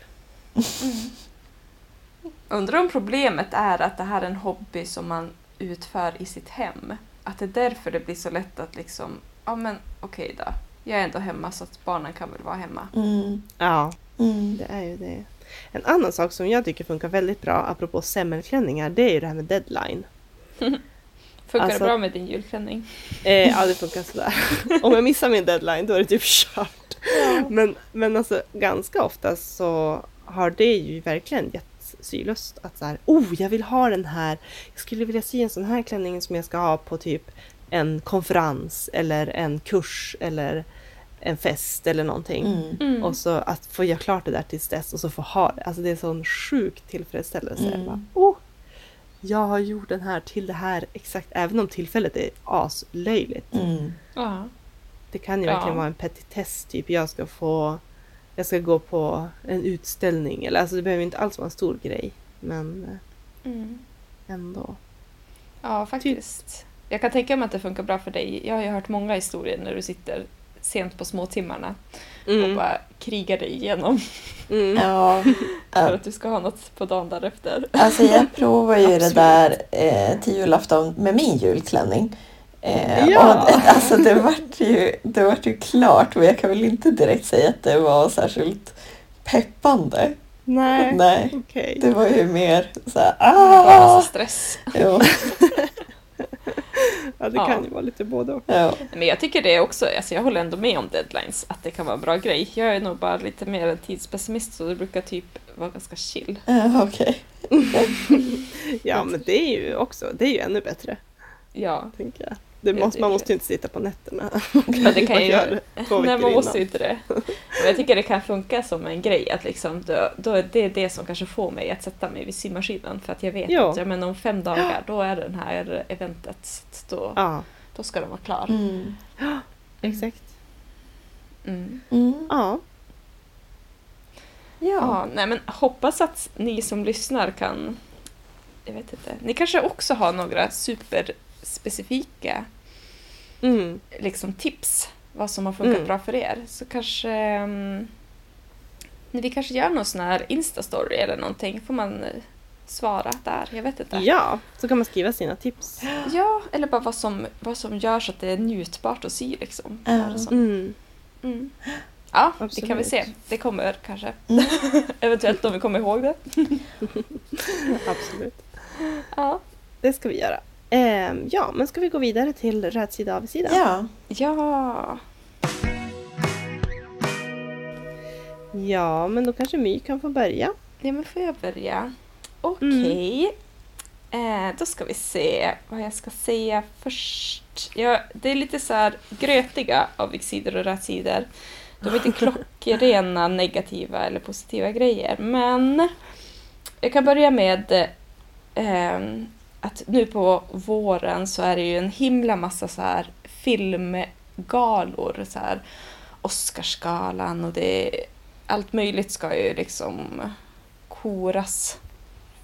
Undrar om problemet är att det här är en hobby som man utför i sitt hem. Att det är därför det blir så lätt att liksom, ja men okej då. Jag är ändå hemma så att barnen kan väl vara hemma. Mm. Ja, Mm. det är ju det. En annan sak som jag tycker funkar väldigt bra, apropå semmelklänningar, det är ju det här med deadline. Funkar Alltså- det bra med din julklänning? Eh, ja, det funkar sådär. Om jag missar min deadline, då är det typ kört. Men, men alltså ganska ofta så har det ju verkligen gett sylust att så här, oh, jag vill ha den här. Jag skulle vilja sy en sån här klänning som jag ska ha på typ en konferens eller en kurs eller en fest eller någonting. Mm. Mm. Och så att få göra klart det där tills dess och så få ha det. Alltså det är sån sjuk tillfredsställelse. Mm. Bara, oh, jag har gjort den här till det här exakt, även om tillfället är aslöjligt. Mm. Ja. Det kan ju Ja. verkligen vara en petitess, typ jag ska få jag ska gå på en utställning eller alltså det behöver inte alls vara en stor grej. Men eh, Mm. ändå. Ja, faktiskt. Jag kan tänka mig att det funkar bra för dig. Jag har ju hört många historier när du sitter sent på småtimmarna och Mm. bara krigar dig igenom Mm. Ja. för att du ska ha något på dagen därefter. Alltså jag provar ju det där eh, till julafton med min julklänning. Eh, Ja. och, det- alltså det vart, ju, det vart ju klart men jag kan väl inte direkt säga att det var särskilt peppande. Nej, Nej, okej. det var ju mer så här, ah! massa stress. Jo, Ja, det Ja. kan ju vara lite både och. ja. Men jag tycker det är också, alltså jag håller ändå med om deadlines, att det kan vara en bra grej. Jag är nog bara lite mer en tidspessimist så det brukar typ vara ganska chill. Ja, okej. Ja, men det är ju också, det är ju ännu bättre, Ja, tänker jag. Det Ja, måste, det man det. måste ju inte sitta på nätterna. men det kan Man ju... det Nej, man måste ju inte det. Men jag tycker det kan funka som en grej att liksom, då, då är det det som kanske får mig att sätta mig vid symaskinen för att jag vet Ja. att ja, men om fem dagar då är det den här eventet. Så då, Ja, då ska den vara klar. Mm. exakt. Mm. Mm. Ja. Ja. Ja, nej men hoppas att ni som lyssnar kan... Jag vet inte. Ni kanske också har några superspecifika Mm. liksom, tips vad som har funkat Mm. bra för er. Så kanske... Um, vi kanske gör någon sån här Insta-story eller någonting. Får man eh, svara där? Jag vet inte. ja, så kan man skriva sina tips. Ja, eller bara vad som, vad som gör så att det är njutbart att sy liksom. Mm. Mm. Ja, det Absolut. kan vi se. Det kommer kanske. Mm. Eventuellt om vi kommer ihåg det. Absolut. Ja. Det ska vi göra. Ehm, ja, men ska vi gå vidare till rätt sida av sida? Ja. Ja. Ja, men då kanske My kan få börja. Ja, men får jag börja? Okej. Eh, då ska vi se vad jag ska säga först. Ja, det är lite så här grötiga avigsidor och rätsidor. De är inte klockrena negativa eller positiva grejer. Men jag kan börja med eh, att nu på våren så är det ju en himla massa så här filmgalor. Så här Oscarsgalan och det allt möjligt ska ju liksom koras.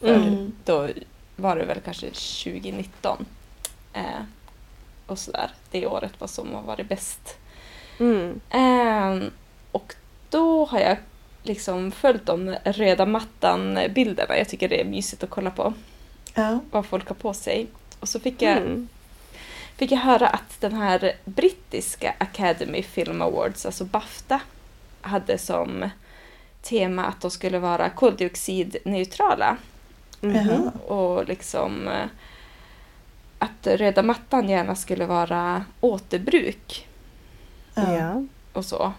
För Mm. då var det väl kanske 2019. Eh, och sådär. Det året vad som har varit bäst. Mm. Ehm, och då har jag liksom följt de röda mattan-bilderna. Jag tycker det är mysigt att kolla på Ja. vad folk har på sig. Och så fick jag, Mm. fick jag höra att den här brittiska Academy Film Awards, alltså Bafta, hade som tema att de skulle vara koldioxidneutrala. Jaha. Och liksom eh, att röda mattan gärna skulle vara återbruk. Ja. Och så.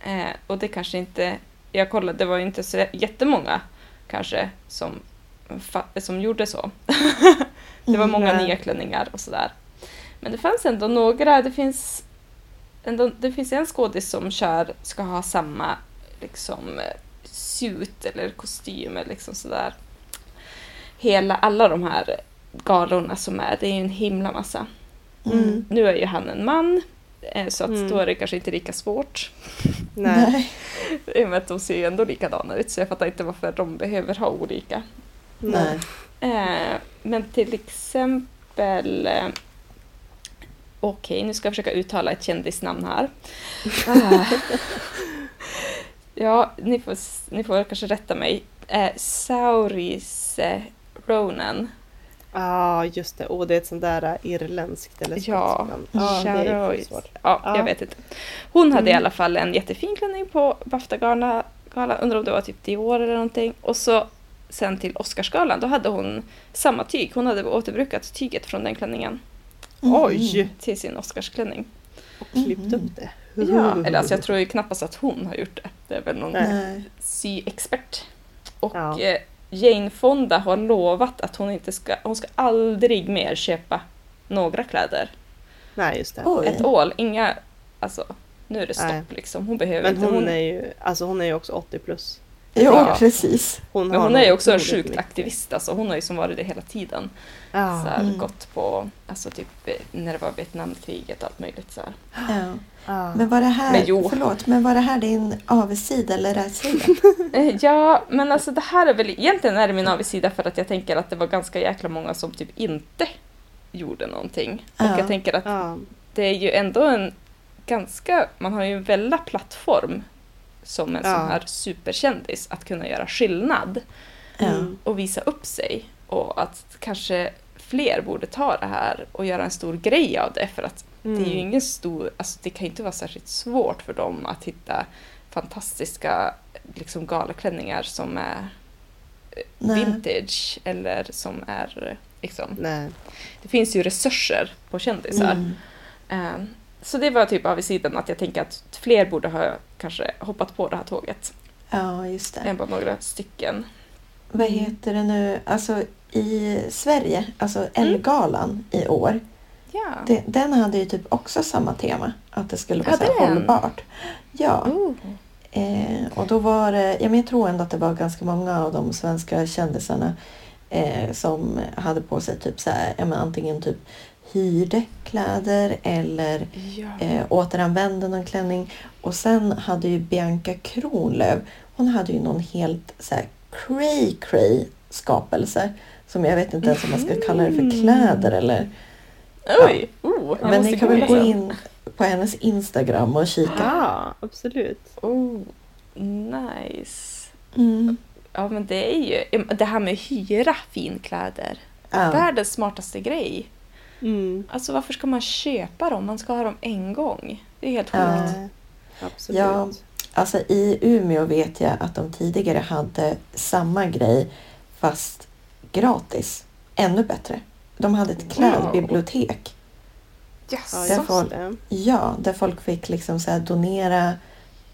Eh, och det kanske inte, jag kollade, det var inte så jättemånga kanske som, som gjorde så. det var Mm, många nya klänningar och sådär. Men det fanns ändå några, det finns, ändå, det finns en skådis som kör, ska ha samma liksom suit eller kostym eller liksom sådär. Hela, alla de här galorna som är, det är ju en himla massa. Mm. Nu är ju han en man, eh, så att Mm. då är det kanske inte lika svårt. Nej. I och med att de ser ju ändå likadana ut så jag fattar inte varför de behöver ha olika. Nej. Eh, men till exempel... Eh, Okej, nu ska jag försöka uttala ett kändisnamn här. Ah. ja, ni får, ni får kanske rätta mig. Eh, Sauris eh, Ronan. Ja, just det. Och det är ett sånt där äh, irländskt eller Ja, är Charois. Ja, Ja. jag vet inte. Hon hade i Mm. alla fall en jättefin klänning på Bafta-galan. Undrar om det var typ Dior eller någonting. Och så sen till Oscarsgalan, då hade hon samma tyg. Hon hade återbrukat tyget från den klänningen Mm. Oj! till sin Oscarsklänning. Och klippt upp det. Ja, eller alltså jag tror ju knappast att hon har gjort det. Det är väl någon Nej. Syexpert. Och Ja. eh, Jane Fonda har lovat att hon inte ska, hon ska aldrig mer köpa några kläder. Nej, just det. Oj. Ett all, inga, alltså nu är det stopp Nej. liksom. Hon behöver Men inte. hon Hon, är ju, alltså hon är ju också 80 plus. Ja, Ja. precis. Hon, men hon är ju också en sjukt mycket. aktivist alltså. Hon har ju som varit det hela tiden. Så Ja. här, Mm. gått på, alltså typ när det var Vietnamkriget och allt möjligt så här. Ja. Ja. Men var det här, Men jo. förlåt, men var det här din avigsida eller rätsida? Eh, Ja, men alltså det här är väl egentligen är det min avigsida för att jag tänker att det var ganska jäkla många som typ inte gjorde någonting. Och Ja. jag tänker att Ja. det är ju ändå en ganska, man har ju en väldig plattform som en Ja. sån här superkändis att kunna göra skillnad. Mm. och visa upp sig. Och att kanske fler borde ta det här och göra en stor grej av det för att det är ju Mm. ingen stor, alltså det kan ju inte vara särskilt svårt för dem att hitta fantastiska liksom galaklänningar som är eh, Nej. vintage eller som är eh, liksom, Nej. det finns ju resurser på kändisar. Mm. Eh, Så det var typ av i sidan att jag tänker att fler borde ha kanske hoppat på det här tåget Ja, just det. än bara några stycken. Vad heter det nu? Alltså i Sverige, alltså Mm. Ellegalan i år. Ja. Det, den hade ju typ också samma tema. Att det skulle vara Hade så hållbart. Ja. Oh. Eh, och då var det, ja, men jag tror ändå att det var ganska många av de svenska kändisarna eh, som hade på sig typ så här, ja, men antingen typ hyrde kläder eller Ja. eh, återanvände någon klänning. Och sen hade ju Bianca Kronlöf, hon hade ju någon helt så här cray cray skapelse. Som jag vet inte ens om man ska kalla det för kläder eller... Oj! Oh, jag Men ni kan väl gå in på hennes Instagram och kika. Ja, absolut. Oh, nice. Mm. Ja men det är ju, det här med hyra finkläder. Ja. Världens smartaste grej. Mm. Alltså varför ska man köpa dem? Man ska ha dem en gång. Det är helt sjukt. Ja. Absolut. Ja. Alltså i Umeå vet jag att de tidigare hade samma grej fast gratis. Ännu bättre. De hade ett klädbibliotek. Ja, Jaså? Där folk-. Ja, där folk fick liksom så här donera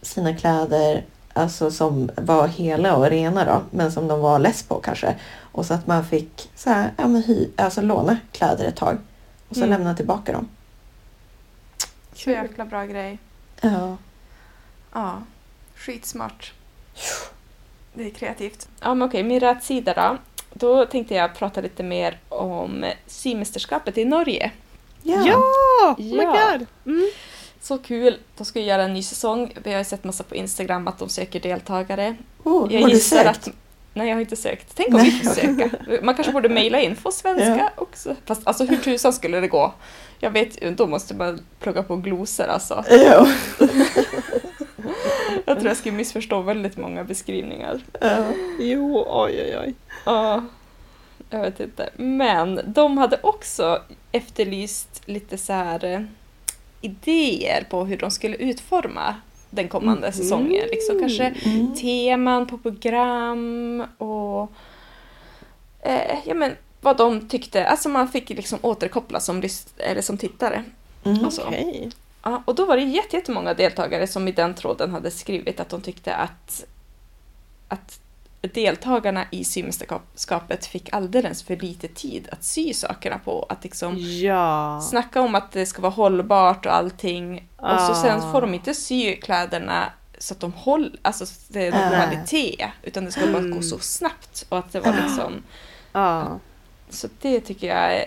sina kläder alltså som var hela och rena då, men som de var less på kanske. Och så att man fick så här, ja, men hy, alltså låna kläder ett tag och så Mm. lämna tillbaka dem. Så jäkla bra grej. Ja. Ja, skitsmart. Det är kreativt. Ja, men okej, min rätsida då. Då tänkte jag prata lite mer om symästerskapet i Norge. Ja. Ja! Oh my god! Mm. Så kul! De ska ju göra en ny säsong. Vi har ju sett massa på Instagram att de söker deltagare. Oh, Jag har du gissar sökt? att... Nej, jag har inte sökt. Tänk om Nej. vi får söka. Man kanske borde mejla in på svenska också. Fast alltså hur tusan skulle det gå? Jag vet då måste man plugga på glosor alltså. Ja. Jag tror jag skulle missförstå väldigt många beskrivningar. Ja. Jo, oj oj oj. Ja, jag vet inte. Men de hade också efterlyst lite så här eh, idéer på hur de skulle utforma den kommande Mhm. säsongen. Liksom kanske Mm. teman på program och eh, ja, men vad de tyckte. Alltså man fick liksom återkoppla som, eller som tittare. Mm. Alltså, Okej. Ja, och då var det jätte- jättemånga deltagare som i den tråden hade skrivit att de tyckte att, att deltagarna i symästerskapet fick alldeles för lite tid att sy sakerna på. Att liksom Ja. snacka om att det ska vara hållbart och allting. Och så sen Ah. får de inte sy kläderna så att de håller, alltså så det är någon Ah. kvalitet. Utan det ska bara gå så snabbt. Och att det var Ah. liksom, Ja. så det tycker jag är,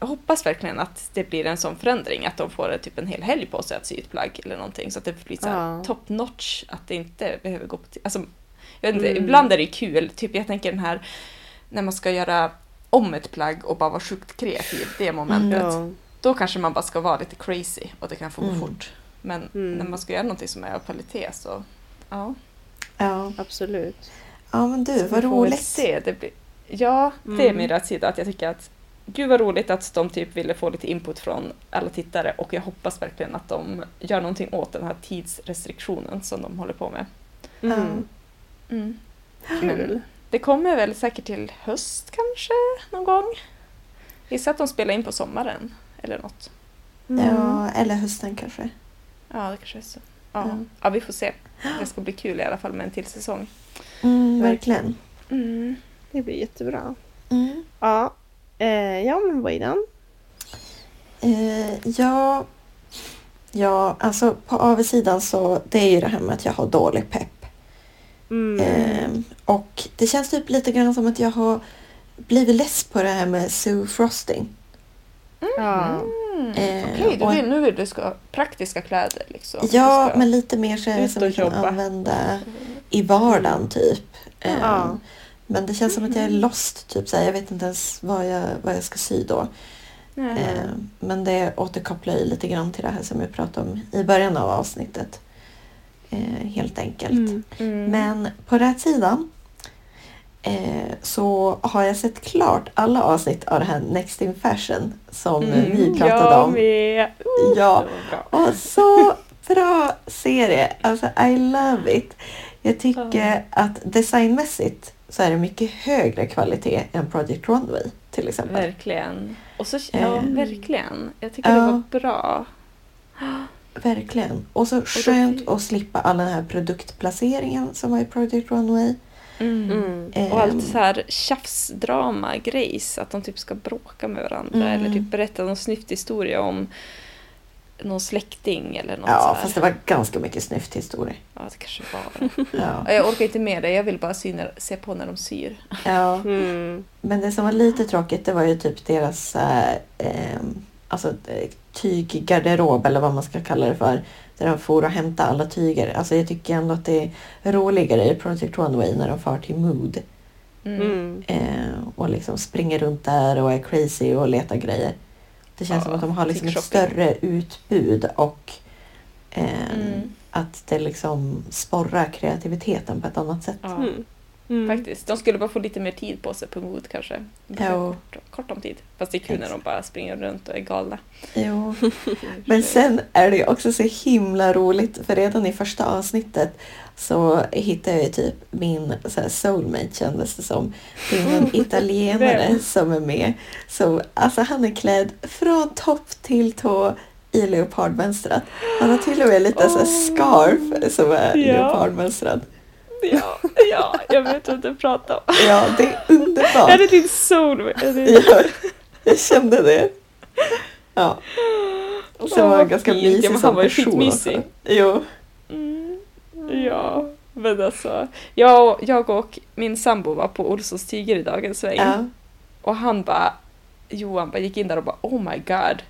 jag hoppas verkligen att det blir en sån förändring. Att de får typ en hel helg på sig att sy ett plagg eller någonting. Så att det blir så Ja. top notch. Att det inte behöver gå på. Alltså, jag vet inte, Mm. ibland är det kul. Typ jag tänker den här när man ska göra om ett plagg och bara vara sjukt kreativ. Det momentet. Ja. Då kanske man bara ska vara lite crazy och det kan få gå Mm. fort. Men Mm. när man ska göra någonting som är av kvalitet så ja. Ja. Absolut. ja, men du, Så vad roligt. Se. Det blir, ja, det är Mm. min rättsida. Att jag tycker att gud vad roligt att de typ ville få lite input från alla tittare och jag hoppas verkligen att de gör någonting åt den här tidsrestriktionen som de håller på med. Mm. Mm. Kul. Det kommer väl säkert till höst kanske någon gång. Gissar att de spelar in på sommaren eller något. Mm. Ja, eller hösten kanske. Ja, det kanske är så. Ja. Ja. ja, vi får se. Det ska bli kul i alla fall med en till säsong. Mm, verkligen. Mm. Det blir jättebra. Mm. Ja. Eh, ja men Waydan. Eh, ja, ja, alltså på avsidan så det är ju det här med att jag har dålig pepp. Mm. Eh, och det känns typ lite grann som att jag har blivit less på det här med Sue Frosting. Mm. Eh, Okej, vill, nu vill du ska praktiska kläder liksom. Ja, men lite mer så som vi kan använda i vardagen typ. Eh, Ja. Men det känns som att jag är lost, typ så här, jag vet inte ens vad jag, vad jag ska sy då. Nej. Eh, men det återkopplar ju lite grann till det här som jag pratade om i början av avsnittet. Eh, helt enkelt. Mm. Mm. Men på rätt sidan eh, så har jag sett klart alla avsnitt av det här Next in Fashion som Mm, vi pratade jag om. med. Uh, Ja. det. Och så bra serie! Alltså I love it! Jag tycker att designmässigt så är det mycket högre kvalitet än Project Runway till exempel. Verkligen. Och så, ja, Eh. verkligen. Jag tycker det Ja. var bra. Verkligen. Och så då skönt fi- att slippa all den här produktplaceringen som var i Project Runway. Mm. Mm. Ehm, Och allt så här tjafsdrama, grejs, att de typ ska bråka med varandra Mm. eller typ berätta någon snyft historia om någon släkting eller något Ja, fast det var ganska mycket snyft historier. Ja, det kanske var det. Ja. Ja, Jag orkar inte med det, jag vill bara sy när, se på när de syr. ja. Mm. Men det som var lite tråkigt det var ju typ deras äh, ähm, alltså, eh, tyggarderob eller vad man ska kalla det för. Där de for och hämtade alla tyger. Alltså jag tycker ändå att det är roligare i Project Runway när de far till Mood. Mm. Mm. Eh, och liksom springer runt där och är crazy och letar grejer. Det känns Ja, som att de har liksom ett större utbud och eh, Mm. att det liksom sporrar kreativiteten på ett annat sätt. Mm. Mm. faktiskt. De skulle bara få lite mer tid på sig på Mood kanske. Ja. Kort, kort om tid. Fast det är kul när de bara springer runt och är galna. Jo. Men sen är det ju också så himla roligt för redan i första avsnittet så hittade jag ju typ min så här soulmate kändes det som. Det är en italienare som är med. Så, alltså han är klädd från topp till tå i leopardmönstrat. Han har till och med lite så här Åh. scarf som är Ja. leopardmönstrad. Ja, ja, jag vet vad du pratar om. Ja, det är underbart. Är det din sol? Ja, jag kände det. Ja. Sen var han ganska fint. Ja, mysig men som var person. skitmysig. också. Jo. Mm, ja, men alltså. Jag, jag och min sambo var på Olssons Tiger i dagens sväng. Ja. Och han bara, Johan bara gick in där och bara oh my god.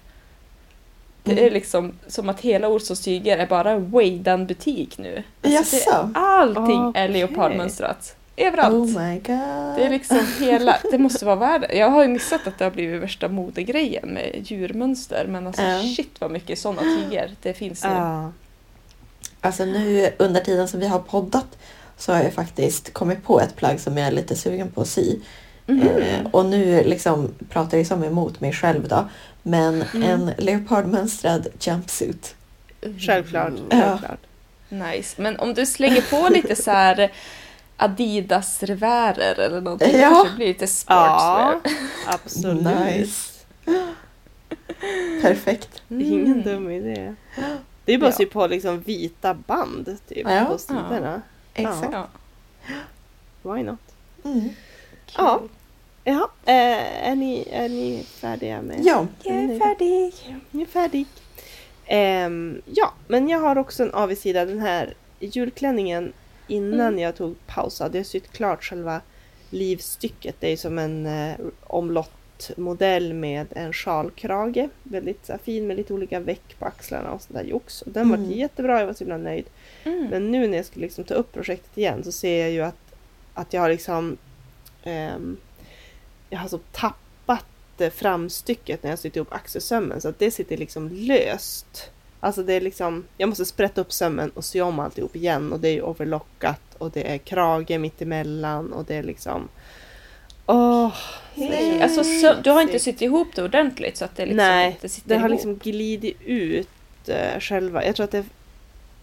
Det Mm. är liksom som att hela Olssons Tiger är bara en Weidan-butik nu. Alltså, det, Jaså? allting är Okej. leopardmönstrat. Överallt. Oh my god. Det är liksom hela, det måste vara värde. Jag har ju missat att det har blivit värsta modegrejen med djurmönster men alltså Ja. shit vad mycket sådana tiger det finns nu. Ja. Alltså nu under tiden som vi har poddat så har jag faktiskt kommit på ett plagg som jag är lite sugen på att sy. Mhm. Eh, och nu liksom pratar jag som emot mig själv då. Men Mm. en leopardmönstrad jumpsuit. Självklart. Ja. självklart. Nice. Men om du slänger på lite så här Adidas revärer eller någonting Ja. kanske det blir lite sportswear. Ja, absolut. Nice. Perfekt. Ingen Mm. dum idé. Det är bara att Ja. sy på liksom vita band typ, Ja. på sidorna. Exakt. Ja. Why not? Mm. Ja. Jaha, eh, är, ni, är ni färdiga med? Ja. Jag är färdig. Jag är färdig. Ehm, ja, men jag har också en avigsida. Den här julklänningen innan Mm. jag tog paus hade jag sytt klart själva livstycket. Det är som en eh, omlottmodell med en sjalkrage. Väldigt så här, fin med lite olika veck på axlarna och sånt där jox. Och den Mm. var jättebra, jag var så himla nöjd. Mm. Men nu när jag ska liksom ta upp projektet igen så ser jag ju att, att jag har liksom ehm, jag har så tappat eh, framstycket när jag sytt ihop axelsömmen så att det sitter liksom löst. Alltså det är liksom, jag måste sprätta upp sömmen och sy om alltihop igen och det är ju overlockat och det är krage mittemellan och det är liksom Åh! Nej, alltså, så, du har inte sytt ihop det ordentligt så att det liksom Nej, inte sitter Det har ihop. liksom glidit ut eh, själva. Jag tror att det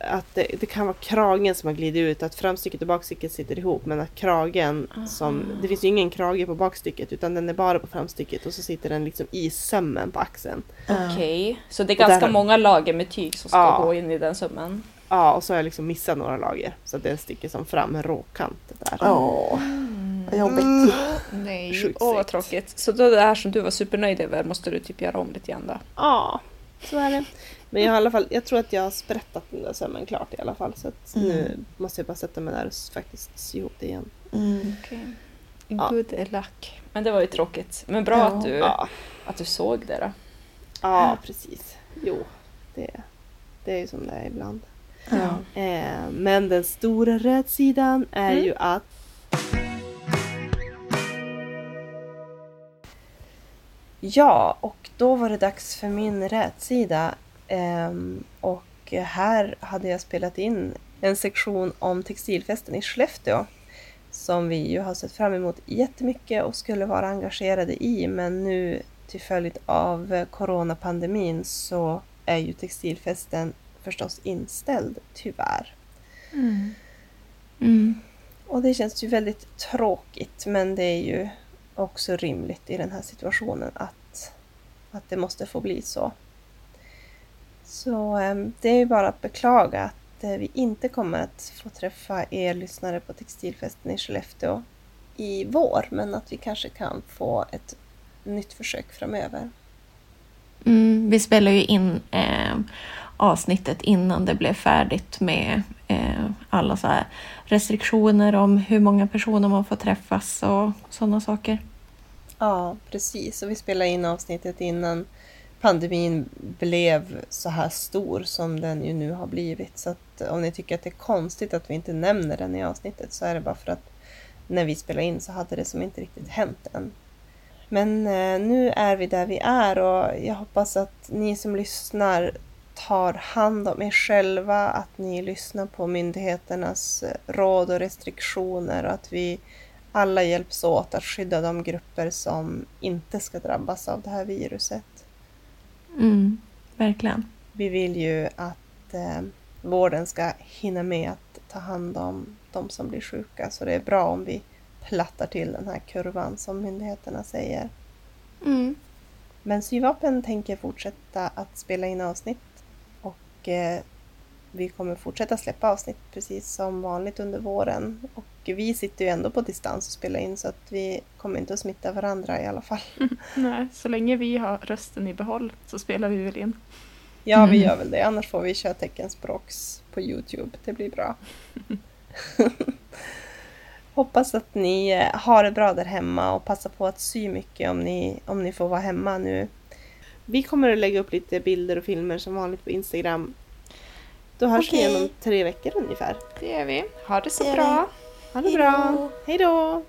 att det, det kan vara kragen som har glidit ut, att framstycket och bakstycket sitter ihop men att kragen som, det finns ju ingen krage på bakstycket utan den är bara på framstycket och så sitter den liksom i sömmen på axeln. Okej, så det är där ganska har- många lager med tyg som ska Ja. gå in i den sömmen. Ja, och så har jag liksom missat några lager så att den sticker som fram en råkant där. Åh, vad jobbigt. Nej, Sjukt åh vad segt. tråkigt. Så då det här som du var supernöjd över måste du typ göra om lite grann då? Ja, så är det. Men jag har i alla fall, jag tror att jag har sprättat den där sömmen klart i alla fall så att Mm. nu måste jag bara sätta mig där och faktiskt sy ihop det igen. Mm. Okay. Ja. Good luck. Men det var ju tråkigt. Men bra Ja. att, du, Ja, att du såg det då. ja precis. Jo, det, det är ju som det är ibland. Ja. Eh, men den stora rätsidan är Mm. ju att Ja, och då var det dags för min rätsida. Ehm, och här hade jag spelat in en sektion om textilfesten i Skellefteå. Som vi ju har sett fram emot jättemycket och skulle vara engagerade i. Men nu till följd av coronapandemin så är ju textilfesten förstås inställd, tyvärr. Mm. Och det känns ju väldigt tråkigt men det är ju också rimligt i den här situationen att, att det måste få bli så. Så eh, det är bara att beklaga att eh, vi inte kommer att få träffa er lyssnare på Textilfesten i Skellefteå i vår men att vi kanske kan få ett nytt försök framöver. Mm, vi spelade ju in eh, avsnittet innan det blev färdigt med eh, alla så restriktioner om hur många personer man får träffas och sådana saker. Ja, precis. Och vi spelade in avsnittet innan pandemin blev så här stor som den ju nu har blivit. Så att om ni tycker att det är konstigt att vi inte nämner den i avsnittet så är det bara för att när vi spelade in så hade det som inte riktigt hänt än. Men eh, nu är vi där vi är och jag hoppas att ni som lyssnar tar hand om er själva, att ni lyssnar på myndigheternas eh, råd och restriktioner och att vi alla hjälps åt att skydda de grupper som inte ska drabbas av det här viruset. Mm, verkligen. Vi vill ju att eh, vården ska hinna med att ta hand om de som blir sjuka så det är bra om vi plattar till den här kurvan som myndigheterna säger. Mm. Men Syvapen tänker fortsätta att spela in avsnitt och eh, vi kommer fortsätta släppa avsnitt precis som vanligt under våren. Och vi sitter ju ändå på distans och spelar in så att vi kommer inte att smitta varandra i alla fall. Nej, så länge vi har rösten i behåll så spelar vi väl in. Ja, vi gör väl det. Annars får vi köra teckenspråks på Youtube. Det blir bra. Hoppas att ni eh, har det bra där hemma och passa på att sy mycket om ni, om ni får vara hemma nu. Vi kommer att lägga upp lite bilder och filmer som vanligt på Instagram. Då hörs Okej. vi om tre veckor ungefär. Det gör vi. Ha det så Det bra. Ha det Hej bra! Hej då!